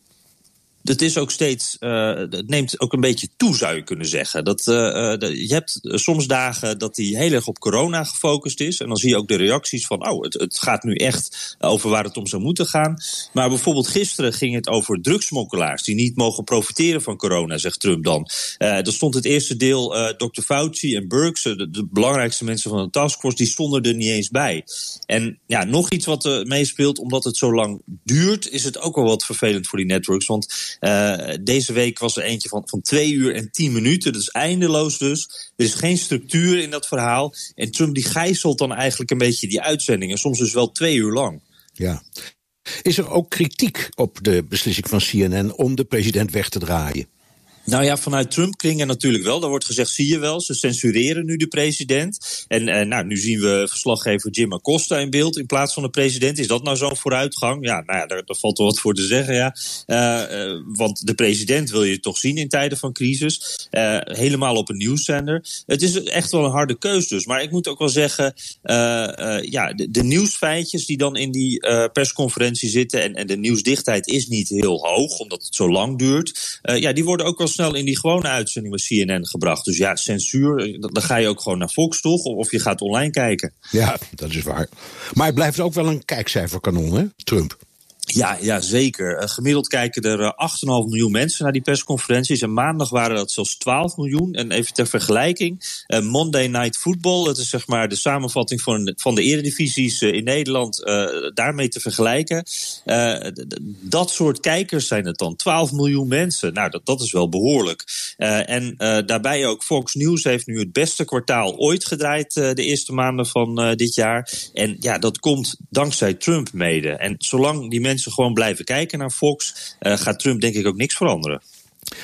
het is ook steeds, het neemt ook een beetje toe, zou je kunnen zeggen. Dat, uh, je hebt soms dagen dat hij heel erg op corona gefocust is. En dan zie je ook de reacties van, oh, het, gaat nu echt over waar het om zou moeten gaan. Maar bijvoorbeeld gisteren ging het over drugsmokkelaars die niet mogen profiteren van corona, zegt Trump dan. Er stond het eerste deel, Dr. Fauci en Burks, de, belangrijkste mensen van de taskforce, die stonden er niet eens bij. En ja, nog iets wat meespeelt, omdat het zo lang duurt, is het ook wel wat vervelend voor die networks. Want uh, deze week was er eentje van, van twee uur en tien minuten. Dat is eindeloos dus. Er is geen structuur in dat verhaal. En Trump die gijzelt dan eigenlijk een beetje die uitzendingen. Soms dus wel twee uur lang. Ja. Is er ook kritiek op de beslissing van CNN om de president weg te draaien? Nou ja, vanuit Trump-kringen natuurlijk wel. Daar wordt gezegd, zie je wel, ze censureren nu de president. En uh, nou, nu zien we verslaggever Jim Acosta in beeld in plaats van de president. Is dat nou zo'n vooruitgang? Ja, nou ja, daar, valt wel wat voor te zeggen, ja. Uh, uh, want de president wil je toch zien in tijden van crisis. helemaal op een nieuwszender. Het is echt wel een harde keus dus. Maar ik moet ook wel zeggen, ja, de, de, nieuwsfeitjes die dan in die persconferentie zitten... En, en, de nieuwsdichtheid is niet heel hoog, omdat het zo lang duurt. ja, die worden ook wel snel in die gewone uitzending bij CNN gebracht. Dus ja, censuur, dan ga je ook gewoon naar Fox toch? Of je gaat online kijken. Ja, dat is waar. Maar het blijft ook wel een kijkcijferkanon, hè, Trump? Ja, ja, zeker. Uh, gemiddeld kijken er uh, eh, 8,5 miljoen mensen naar die persconferenties. En maandag waren dat zelfs 12 miljoen. En even ter vergelijking, uh, Monday Night Football, dat is zeg maar de samenvatting van, van de eredivisies in Nederland, daarmee te vergelijken. dat soort kijkers zijn het dan. 12 miljoen mensen. Nou, dat, dat is wel behoorlijk. en daarbij ook Fox News heeft nu het beste kwartaal ooit gedraaid de eerste maanden van dit jaar. En ja, dat komt dankzij Trump mede. En zolang die mensen mensen gewoon blijven kijken naar Fox, uh, gaat Trump denk ik ook niks veranderen.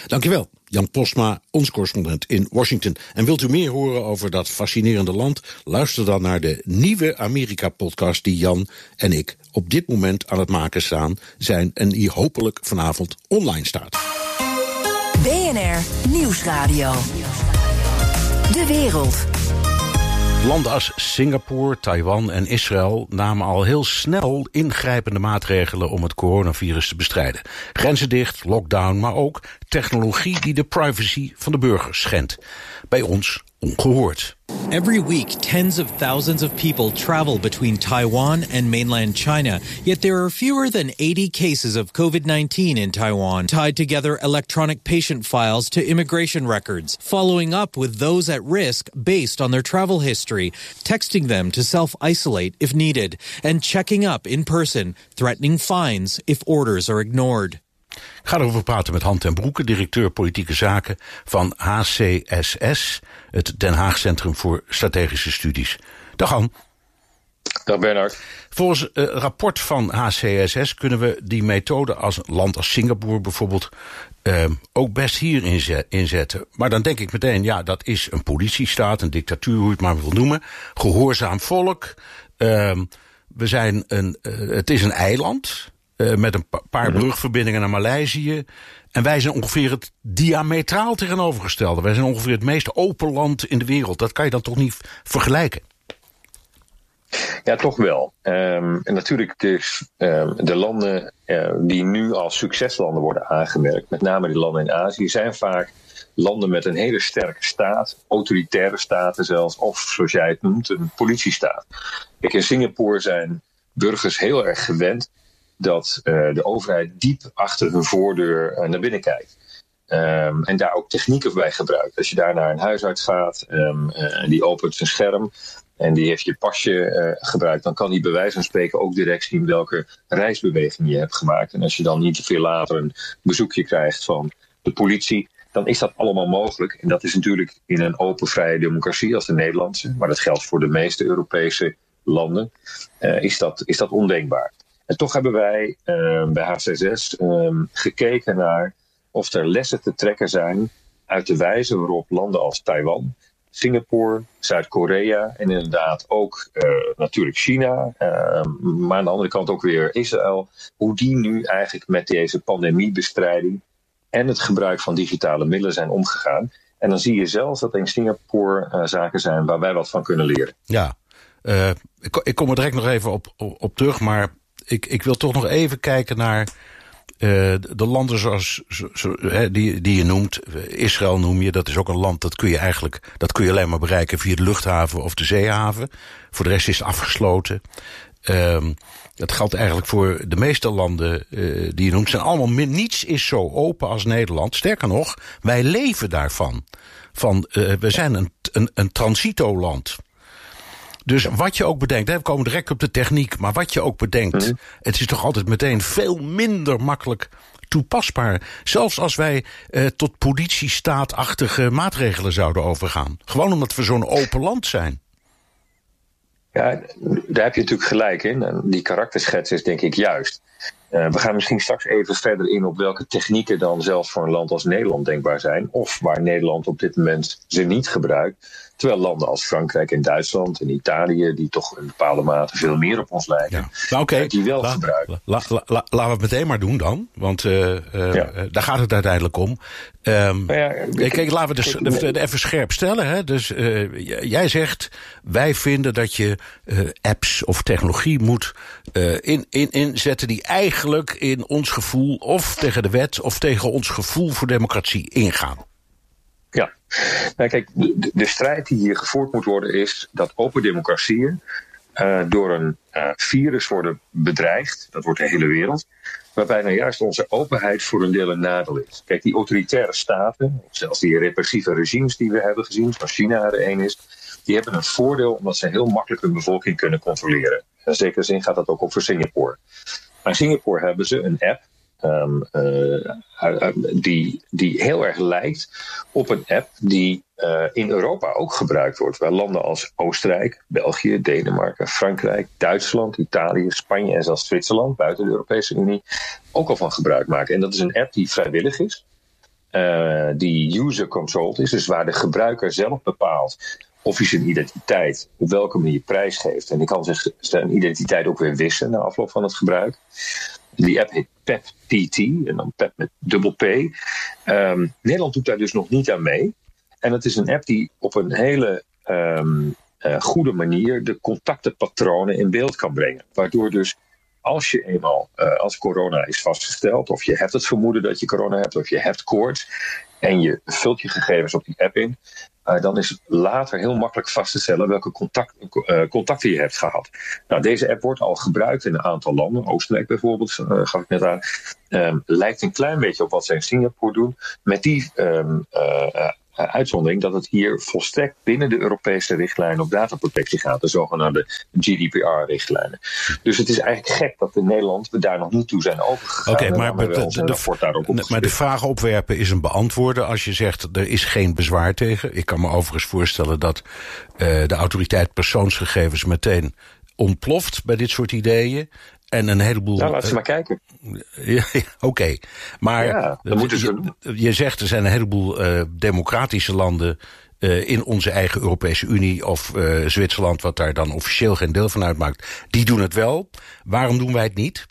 Dankjewel. Jan Postma, ons correspondent in Washington. En wilt u meer horen over dat fascinerende land? Luister dan naar de nieuwe Amerika-podcast die Jan en ik op dit moment aan het maken staan, zijn en die hopelijk vanavond online staat. BNR Nieuwsradio. De wereld. Landen als Singapore, Taiwan en Israël namen al heel snel ingrijpende maatregelen om het coronavirus te bestrijden. Grenzen dicht, lockdown, maar ook technologie die de privacy van de burgers schendt. Bij ons Every week, tens of thousands of people travel between Taiwan and mainland China. Yet there are fewer than 80 cases of COVID 19 in Taiwan, tied together electronic patient files to immigration records, following up with those at risk based on their travel history, texting them to self isolate if needed, and checking up in person, threatening fines if orders are ignored. Ik ga erover praten met Han ten Broeke, directeur politieke zaken van HCSS, het Den Haag Centrum voor Strategische Studies. Dag Han. Dag Bernard. Volgens het uh, rapport van HCSS kunnen we die methode als een land als Singapore bijvoorbeeld uh, ook best hier inzetten. Maar dan denk ik meteen, ja, dat is een politiestaat, een dictatuur, hoe je het maar wil noemen. Gehoorzaam volk. Uh, we zijn een, uh, het is een eiland. Uh, met een paar brugverbindingen naar Maleisië. En wij zijn ongeveer het diametraal tegenovergestelde. Wij zijn ongeveer het meest open land in de wereld. Dat kan je dan toch niet vergelijken? Ja, toch wel. Um, en natuurlijk dus, um, de landen uh, die nu als succeslanden worden aangemerkt, met name de landen in Azië, zijn vaak landen met een hele sterke staat, autoritaire staten zelfs, of zoals jij het noemt, een politiestaat. Kijk, in Singapore zijn burgers heel erg gewend dat uh, de overheid diep achter hun voordeur uh, naar binnen kijkt. Um, en daar ook technieken bij gebruikt. Als je daar naar een huisarts gaat um, die opent zijn scherm en die heeft je pasje gebruikt, dan kan die bij wijze van spreken ook direct zien welke reisbeweging je hebt gemaakt. En als je dan niet te veel later een bezoekje krijgt van de politie, dan is dat allemaal mogelijk. En dat is natuurlijk in een open, vrije democratie als de Nederlandse, maar dat geldt voor de meeste Europese landen, is, dat, is dat ondenkbaar. En toch hebben wij uh, bij HCSS um, gekeken naar of er lessen te trekken zijn uit de wijze waarop landen als Taiwan, Singapore, Zuid-Korea en inderdaad ook uh, natuurlijk China, uh, maar aan de andere kant ook weer Israël, hoe die nu eigenlijk met deze pandemiebestrijding en het gebruik van digitale middelen zijn omgegaan. En dan zie je zelfs dat in Singapore uh, zaken zijn waar wij wat van kunnen leren. Ja, ik, ik, kom er direct nog even op, op terug, maar ik, ik wil toch nog even kijken naar uh, de landen zoals zo, hè, die, die je noemt. Israël noem je, dat is ook een land dat kun je eigenlijk dat kun je alleen maar bereiken via de luchthaven of de zeehaven. Voor de rest is het afgesloten. Um, dat geldt eigenlijk voor de meeste landen uh, die je noemt. Zijn allemaal niets is zo open als Nederland. Sterker nog, wij leven daarvan. Van, uh, we zijn een, een, een transitoland. Dus wat je ook bedenkt, hè, we komen direct op de techniek, maar wat je ook bedenkt, mm. het is toch altijd meteen veel minder makkelijk toepasbaar. Zelfs als wij uh, tot politiestaatachtige maatregelen zouden overgaan. Gewoon omdat we zo'n open land zijn. Ja, daar heb je natuurlijk gelijk in. Die karakterschets is denk ik juist. Uh, we gaan misschien straks even verder in op welke technieken dan zelfs voor een land als Nederland denkbaar zijn. Of waar Nederland op dit moment ze niet gebruikt. Terwijl landen als Frankrijk en Duitsland en Italië, die toch in bepaalde mate veel meer op ons lijken, ja. nou, okay. die wel la, gebruiken. La, la, laten we het meteen maar doen dan, want uh, uh, ja. daar gaat het uiteindelijk om. Um, ja, kijk, laten we dus kijk, even scherp stellen. Hè? Dus uh, jij zegt, wij vinden dat je apps of technologie moet in, in, inzetten die eigenlijk in ons gevoel of tegen de wet of tegen ons gevoel voor democratie ingaan. (laughs) Nou kijk, de, strijd die hier gevoerd moet worden is dat open democratieën uh, door een uh, virus worden bedreigd. Dat wordt de hele wereld. Waarbij nou juist onze openheid voor een deel een nadeel is. Kijk, die autoritaire staten, zelfs die repressieve regimes die we hebben gezien, zoals China er een is, die hebben een voordeel omdat ze heel makkelijk hun bevolking kunnen controleren. In zekere zin gaat dat ook op Singapore. Maar in Singapore hebben ze een app Um, uh, die, die heel erg lijkt op een app die uh, in Europa ook gebruikt wordt. Waar landen als Oostenrijk, België, Denemarken, Frankrijk, Duitsland, Italië, Spanje en zelfs Zwitserland buiten de Europese Unie ook al van gebruik maken. En dat is een app die vrijwillig is, uh, die user-controlled is, dus waar de gebruiker zelf bepaalt of hij zijn identiteit op welke manier prijsgeeft. En die kan zijn identiteit ook weer wissen na afloop van het gebruik. Die app heet PEP-PT, en dan PEP met dubbel P. Um, Nederland doet daar dus nog niet aan mee. En het is een app die op een hele um, eh, goede manier de contactenpatronen in beeld kan brengen. Waardoor dus als je eenmaal uh, als corona is vastgesteld, of je hebt het vermoeden dat je corona hebt, of je hebt koorts, en je vult je gegevens op die app in, dan is later heel makkelijk vast te stellen welke uh, contacten je hebt gehad. Nou, deze app wordt al gebruikt in een aantal landen. Oostenrijk bijvoorbeeld, uh, gaf ik net aan. Um, lijkt een klein beetje op wat ze in Singapore doen. Met die um, uitzondering dat het hier volstrekt binnen de Europese richtlijn op dataprotectie gaat, de zogenaamde GDPR-richtlijnen. Dus het is eigenlijk gek dat in Nederland we daar nog niet toe zijn overgegaan. Oké, okay, maar, de, maar de vraag opwerpen is een beantwoorden als je zegt er is geen bezwaar tegen. Ik kan me overigens voorstellen dat uh, de autoriteit persoonsgegevens meteen ontploft bij dit soort ideeën. En een heleboel. Nou, laat ze maar kijken. (laughs) Ja, Oké, okay. maar ja, dat moeten ze je, je zegt er zijn een heleboel uh, democratische landen uh, in onze eigen Europese Unie of uh, Zwitserland, wat daar dan officieel geen deel van uitmaakt, die doen het wel. Waarom doen wij het niet?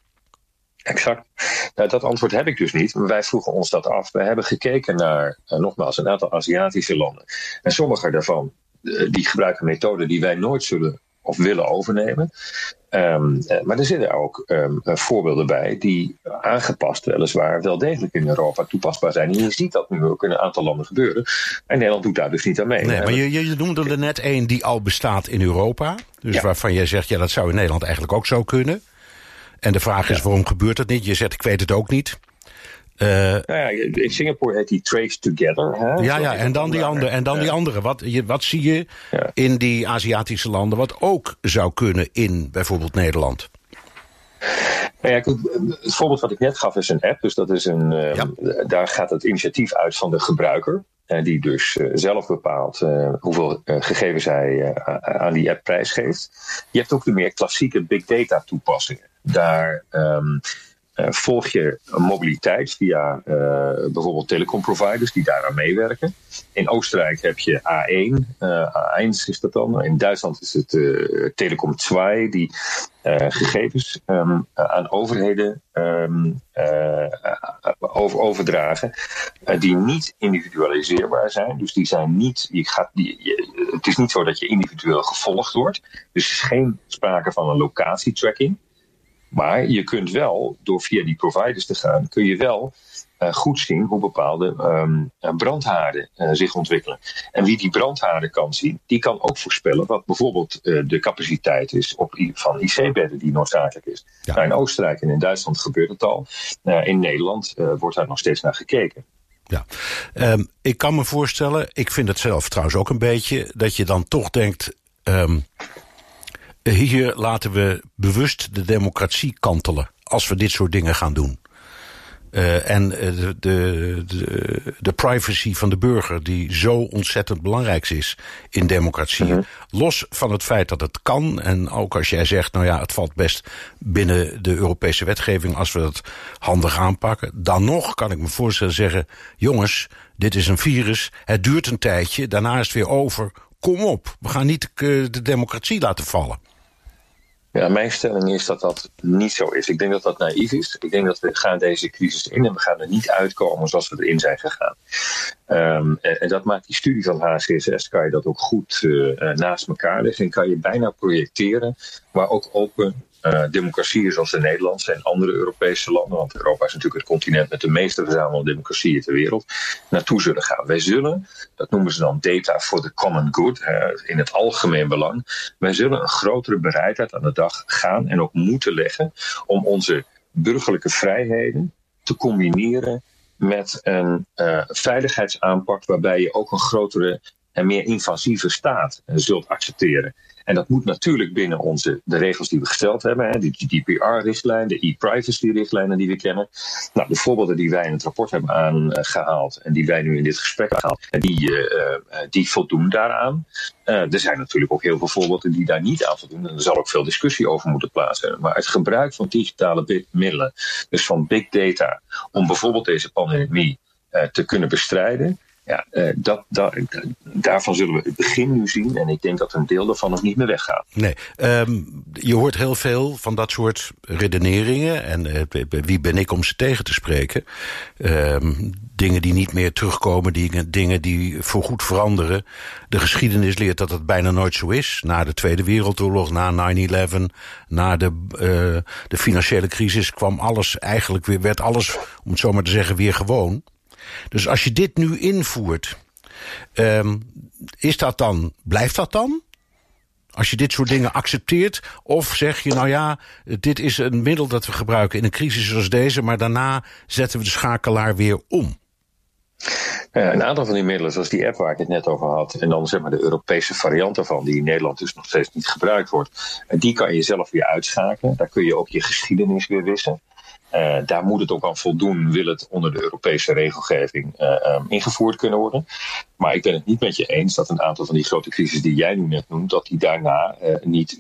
Exact. Nou, dat antwoord heb ik dus niet. Maar wij vroegen ons dat af. We hebben gekeken naar, nogmaals, een aantal Aziatische landen. En sommige daarvan die gebruiken methoden die wij nooit zullen of willen overnemen. Um, maar er zitten ook um, voorbeelden bij die aangepast weliswaar wel degelijk in Europa toepasbaar zijn. En je ziet dat nu ook in een aantal landen gebeuren. En Nederland doet daar dus niet aan mee. Nee, maar je, je noemde er net één die al bestaat in Europa. Dus ja. waarvan jij zegt, ja, dat zou in Nederland eigenlijk ook zo kunnen. En de vraag is, ja. waarom gebeurt dat niet? Je zegt, ik weet het ook niet. Uh, nou ja, in Singapore heet die Trace Together. Hè? Ja, ja, en dan die andere. En dan die andere. Wat, je, wat zie je in die Aziatische landen wat ook zou kunnen in bijvoorbeeld Nederland? Nou ja, het voorbeeld wat ik net gaf is een app. Dus dat is een, uh, ja. daar gaat het initiatief uit van de gebruiker. Uh, die dus uh, zelf bepaalt hoeveel gegevens hij aan die app prijsgeeft. Je hebt ook de meer klassieke big data toepassingen. Daar um, uh, volg je mobiliteit via uh, bijvoorbeeld telecomproviders die daaraan meewerken. In Oostenrijk heb je A1, uh, A1 is dat dan. In Duitsland is het Telecom 2 die gegevens um, aan overheden um, over, overdragen die niet individualiseerbaar zijn. Dus die zijn niet, je gaat, die, het is niet zo dat je individueel gevolgd wordt. Dus er is geen sprake van een locatietracking. Maar je kunt wel, door via die providers te gaan, kun je wel uh, goed zien hoe bepaalde um, brandhaarden uh, zich ontwikkelen. En wie die brandhaarden kan zien, die kan ook voorspellen wat bijvoorbeeld uh, de capaciteit is op, van IC-bedden die noodzakelijk is. Ja. Nou, in Oostenrijk en in Duitsland gebeurt het al. in Nederland wordt daar nog steeds naar gekeken. Ja, um, ik kan me voorstellen, ik vind het zelf trouwens ook een beetje, dat je dan toch denkt. Um, hier laten we bewust de democratie kantelen als we dit soort dingen gaan doen. Uh, en de, de, de, de, privacy van de burger, die zo ontzettend belangrijk is in democratie. -hmm. Los van het feit dat het kan, en ook als jij zegt, nou ja, het valt best binnen de Europese wetgeving als we dat handig aanpakken. Dan nog kan ik me voorstellen zeggen, jongens, dit is een virus, het duurt een tijdje, daarna is het weer over. Kom op, we gaan niet de democratie laten vallen. Ja, mijn stelling is dat dat niet zo is. Ik denk dat dat naïef is. Ik denk dat we gaan deze crisis in en we gaan er niet uitkomen zoals we erin zijn gegaan. Um, en, dat maakt die studie van HCSS, kan je dat ook goed uh, naast elkaar leggen. En kan je bijna projecteren, maar ook open uh, democratieën zoals de Nederlandse en andere Europese landen, want Europa is natuurlijk het continent met de meeste verzamelde democratieën ter wereld, naartoe zullen gaan. Wij zullen, dat noemen ze dan data for the common good, uh, in het algemeen belang, wij zullen een grotere bereidheid aan de dag gaan en ook moeten leggen om onze burgerlijke vrijheden te combineren met een uh, veiligheidsaanpak waarbij je ook een grotere en meer invasieve staat zult accepteren. En dat moet natuurlijk binnen onze, de regels die we gesteld hebben, hè, de GDPR-richtlijn, de e-privacy-richtlijnen die we kennen. Nou, de voorbeelden die wij in het rapport hebben aangehaald en die wij nu in dit gesprek hebben gehaald, die, uh, die voldoen daaraan. Uh, er zijn natuurlijk ook heel veel voorbeelden die daar niet aan voldoen. En er zal ook veel discussie over moeten plaatsvinden. Maar het gebruik van digitale middelen, dus van big data, om bijvoorbeeld deze pandemie te kunnen bestrijden Ja, uh, dat, dat, daarvan zullen we het begin nu zien. En ik denk dat een deel daarvan nog niet meer weggaat. Nee, um, je hoort heel veel van dat soort redeneringen. En uh, wie ben ik om ze tegen te spreken? Um, dingen die niet meer terugkomen, die, dingen die voorgoed veranderen. De geschiedenis leert dat het bijna nooit zo is. Na de Tweede Wereldoorlog, na 9-11, na de, uh, de financiële crisis kwam alles eigenlijk weer, werd alles, om het zo maar te zeggen, weer gewoon. Dus als je dit nu invoert, um, is dat dan, blijft dat dan? Als je dit soort dingen accepteert, of zeg je nou ja, dit is een middel dat we gebruiken in een crisis zoals deze, maar daarna zetten we de schakelaar weer om. Uh, een aantal van die middelen, zoals die app waar ik het net over had, en dan zeg maar de Europese variant ervan, die in Nederland dus nog steeds niet gebruikt wordt, die kan je zelf weer uitschakelen. Daar kun je ook je geschiedenis weer wissen. Uh, daar moet het ook aan voldoen, wil het onder de Europese regelgeving uh, um, ingevoerd kunnen worden. Maar ik ben het niet met je eens dat een aantal van die grote crises die jij nu net noemt, dat die daarna uh, niet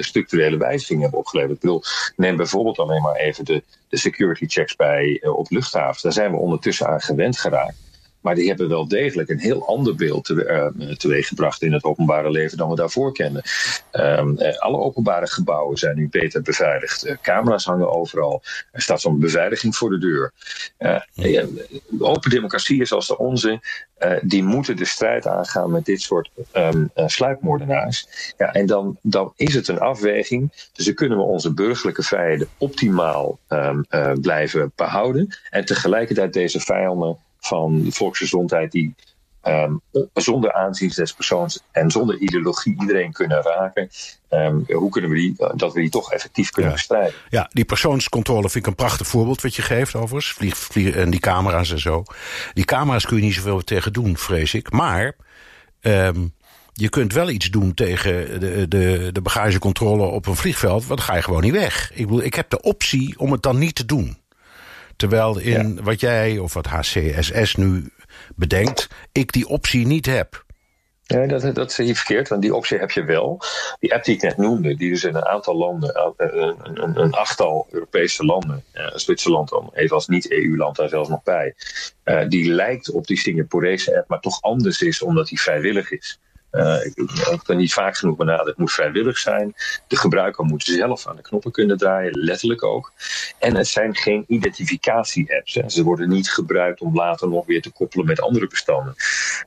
structurele wijzigingen hebben opgeleverd. Ik neem bijvoorbeeld alleen maar even de, de security checks bij op luchthavens. Daar zijn we ondertussen aan gewend geraakt. Maar die hebben wel degelijk een heel ander beeld te, uh, teweeggebracht in het openbare leven dan we daarvoor kennen. Um, uh, alle openbare gebouwen zijn nu beter beveiligd. Uh, camera's hangen overal. Er staat zo'n beveiliging voor de deur. open democratieën zoals de onze, die moeten de strijd aangaan met dit soort um, sluipmoordenaars. Ja, en dan, dan is het een afweging. Dus dan kunnen we onze burgerlijke vijanden optimaal um, blijven behouden. En tegelijkertijd deze vijanden van de volksgezondheid die um, zonder aanzien des persoons en zonder ideologie iedereen kunnen raken. Um, hoe kunnen we die, dat we die toch effectief kunnen ja. bestrijden? Ja, die persoonscontrole vind ik een prachtig voorbeeld wat je geeft overigens. Vlieg, vlieg, en die camera's en zo. Die camera's kun je niet zoveel tegen doen, vrees ik. Maar um, je kunt wel iets doen tegen de, de, de bagagecontrole op een vliegveld. Want dan ga je gewoon niet weg. Ik bedoel, ik heb de optie om het dan niet te doen. Terwijl in ja. wat jij of wat HCSS nu bedenkt, ik die optie niet heb. Nee, dat, dat is niet verkeerd, want die optie heb je wel. Die app die ik net noemde, die dus in een aantal landen, een, een, een achttal Europese landen, uh, Zwitserland dan, even als niet-EU-land daar zelfs nog bij, uh, die lijkt op die Singaporese app, maar toch anders is omdat die vrijwillig is. Uh, ik, kan niet vaak genoeg benadrukken. Het moet vrijwillig zijn. De gebruiker moet zelf aan de knoppen kunnen draaien, letterlijk ook. En het zijn geen identificatie-apps. Ze worden niet gebruikt om later nog weer te koppelen met andere bestanden.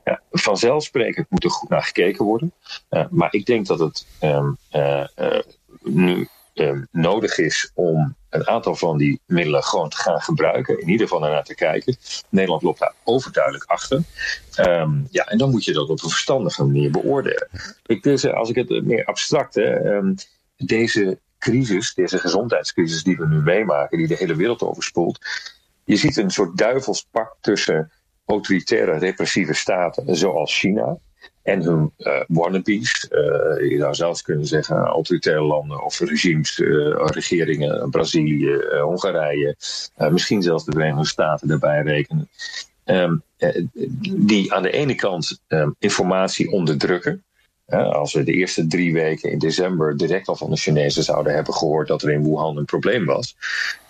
Ja, vanzelfsprekend moet er goed naar gekeken worden. Uh, maar ik denk dat het um, uh, nu um, nodig is om een aantal van die middelen gewoon te gaan gebruiken. In ieder geval naar te kijken. Nederland loopt daar overduidelijk achter. Um, ja, en dan moet je dat op een verstandige manier beoordelen. Ik, dus, als ik het meer abstract, hè, um, deze crisis, deze gezondheidscrisis die we nu meemaken, die de hele wereld overspoelt. Je ziet een soort duivelspak tussen autoritaire repressieve staten zoals China en hun uh, wannabes. Uh, je zou zelfs kunnen zeggen autoritaire landen of regimes, uh, regeringen, Brazilië, Hongarije, misschien zelfs de Verenigde Staten daarbij rekenen. Um, die aan de ene kant um, informatie onderdrukken. als we de eerste drie weken in december direct al van de Chinezen zouden hebben gehoord dat er in Wuhan een probleem was,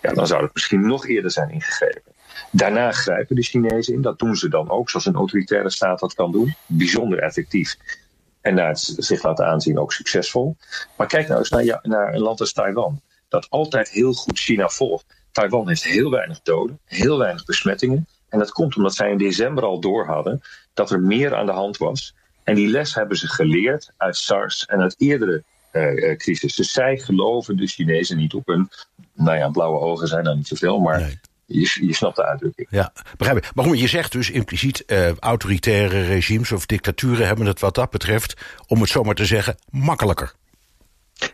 ja, dan zou het misschien nog eerder zijn ingegrepen. Daarna grijpen de Chinezen in. Dat doen ze dan ook, zoals een autoritaire staat dat kan doen. Bijzonder effectief. En naar het zich laten aanzien ook succesvol. Maar kijk nou eens naar, naar een land als Taiwan. Dat altijd heel goed China volgt. Taiwan heeft heel weinig doden, heel weinig besmettingen. En dat komt omdat zij in december al door hadden dat er meer aan de hand was. En die les hebben ze geleerd uit SARS en uit eerdere uh, crisis. Dus zij geloven de Chinezen niet op hun. Nou ja, blauwe ogen zijn daar niet zoveel, maar. Je, je snapt de uitdrukking. Ja, begrijp ik. Maar goed, je zegt dus impliciet... Uh, autoritaire regimes of dictaturen hebben het wat dat betreft... om het zomaar te zeggen, makkelijker.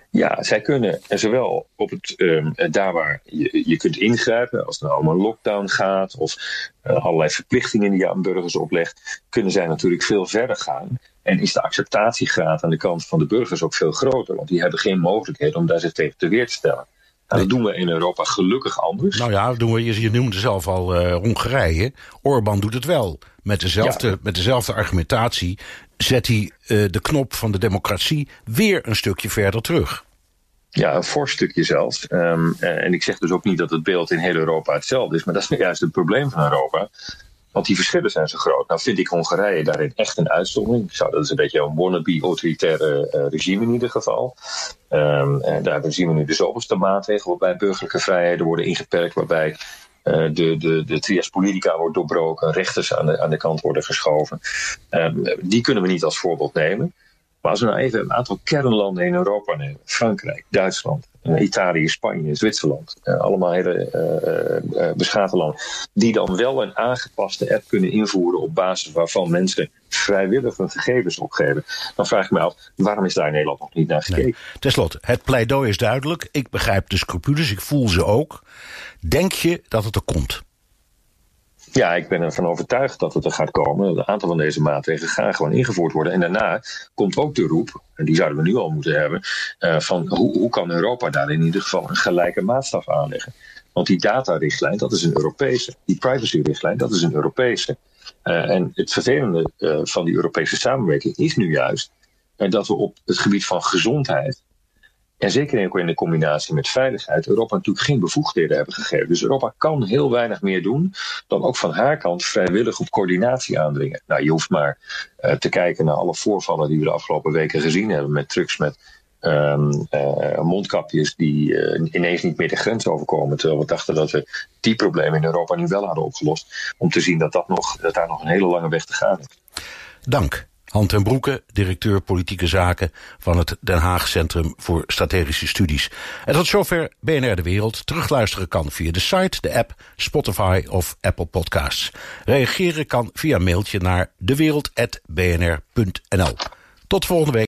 Ja, zij kunnen zowel op het, um, daar waar je, je kunt ingrijpen, als er nou om een lockdown gaat of uh, allerlei verplichtingen die je aan burgers oplegt, kunnen zij natuurlijk veel verder gaan. En is de acceptatiegraad aan de kant van de burgers ook veel groter, want die hebben geen mogelijkheid om daar zich tegen te weer te stellen. Nou, dat doen we in Europa gelukkig anders. Nou ja, dat doen we, je, je noemde zelf al uh, Hongarije. Orbán doet het wel. Met dezelfde, ja. met dezelfde argumentatie zet hij uh, de knop van de democratie weer een stukje verder terug. Ja, een fors stukje zelfs. Um, en ik zeg dus ook niet dat het beeld in heel Europa hetzelfde is. Maar dat is (laughs) juist het probleem van Europa. Want die verschillen zijn zo groot. Nou vind ik Hongarije daarin echt een uitzondering. Dat is een beetje een wannabe-autoritaire uh, regime in ieder geval. En daar zien we nu de zoveelste maatregelen waarbij burgerlijke vrijheden worden ingeperkt. Waarbij uh, de, de, de trias politica wordt doorbroken. Rechters aan de, aan de kant worden geschoven. Um, die kunnen we niet als voorbeeld nemen. Maar als we nou even een aantal kernlanden in Europa nemen. Frankrijk, Duitsland, Italië, Spanje, Zwitserland. Uh, allemaal hele uh, uh, beschaafde landen. Die dan wel een aangepaste app kunnen invoeren op basis waarvan mensen vrijwillig hun gegevens opgeven. Dan vraag ik me af, waarom is daar in Nederland nog niet naar gekeken? Nee. Ten slotte, het pleidooi is duidelijk. Ik begrijp de scrupules, ik voel ze ook. Denk je dat het er komt? Ja, ik ben ervan overtuigd dat het er gaat komen. Een aantal van deze maatregelen gaan gewoon ingevoerd worden. En daarna komt ook de roep, en die zouden we nu al moeten hebben, uh, van hoe, hoe kan Europa daar in ieder geval een gelijke maatstaf aanleggen? Want die datarichtlijn, dat is een Europese. Die privacyrichtlijn, dat is een Europese. Uh, en het vervelende uh, van die Europese samenwerking is nu juist dat we op het gebied van gezondheid en zeker ook in de combinatie met veiligheid, Europa natuurlijk geen bevoegdheden hebben gegeven. Dus Europa kan heel weinig meer doen dan ook van haar kant vrijwillig op coördinatie aandringen. Nou, je hoeft maar uh, te kijken naar alle voorvallen die we de afgelopen weken gezien hebben met trucks met um, uh, mondkapjes die uh, ineens niet meer de grens overkomen. Terwijl we dachten dat we die problemen in Europa nu wel hadden opgelost. Om te zien dat, dat, nog, dat daar nog een hele lange weg te gaan is. Dank. Han ten Broeke, directeur politieke zaken van het Den Haag Centrum voor Strategische Studies. En tot zover BNR De Wereld. Terugluisteren kan via de site, de app, Spotify of Apple Podcasts. Reageren kan via mailtje naar dewereld.bnr.nl. Tot volgende week.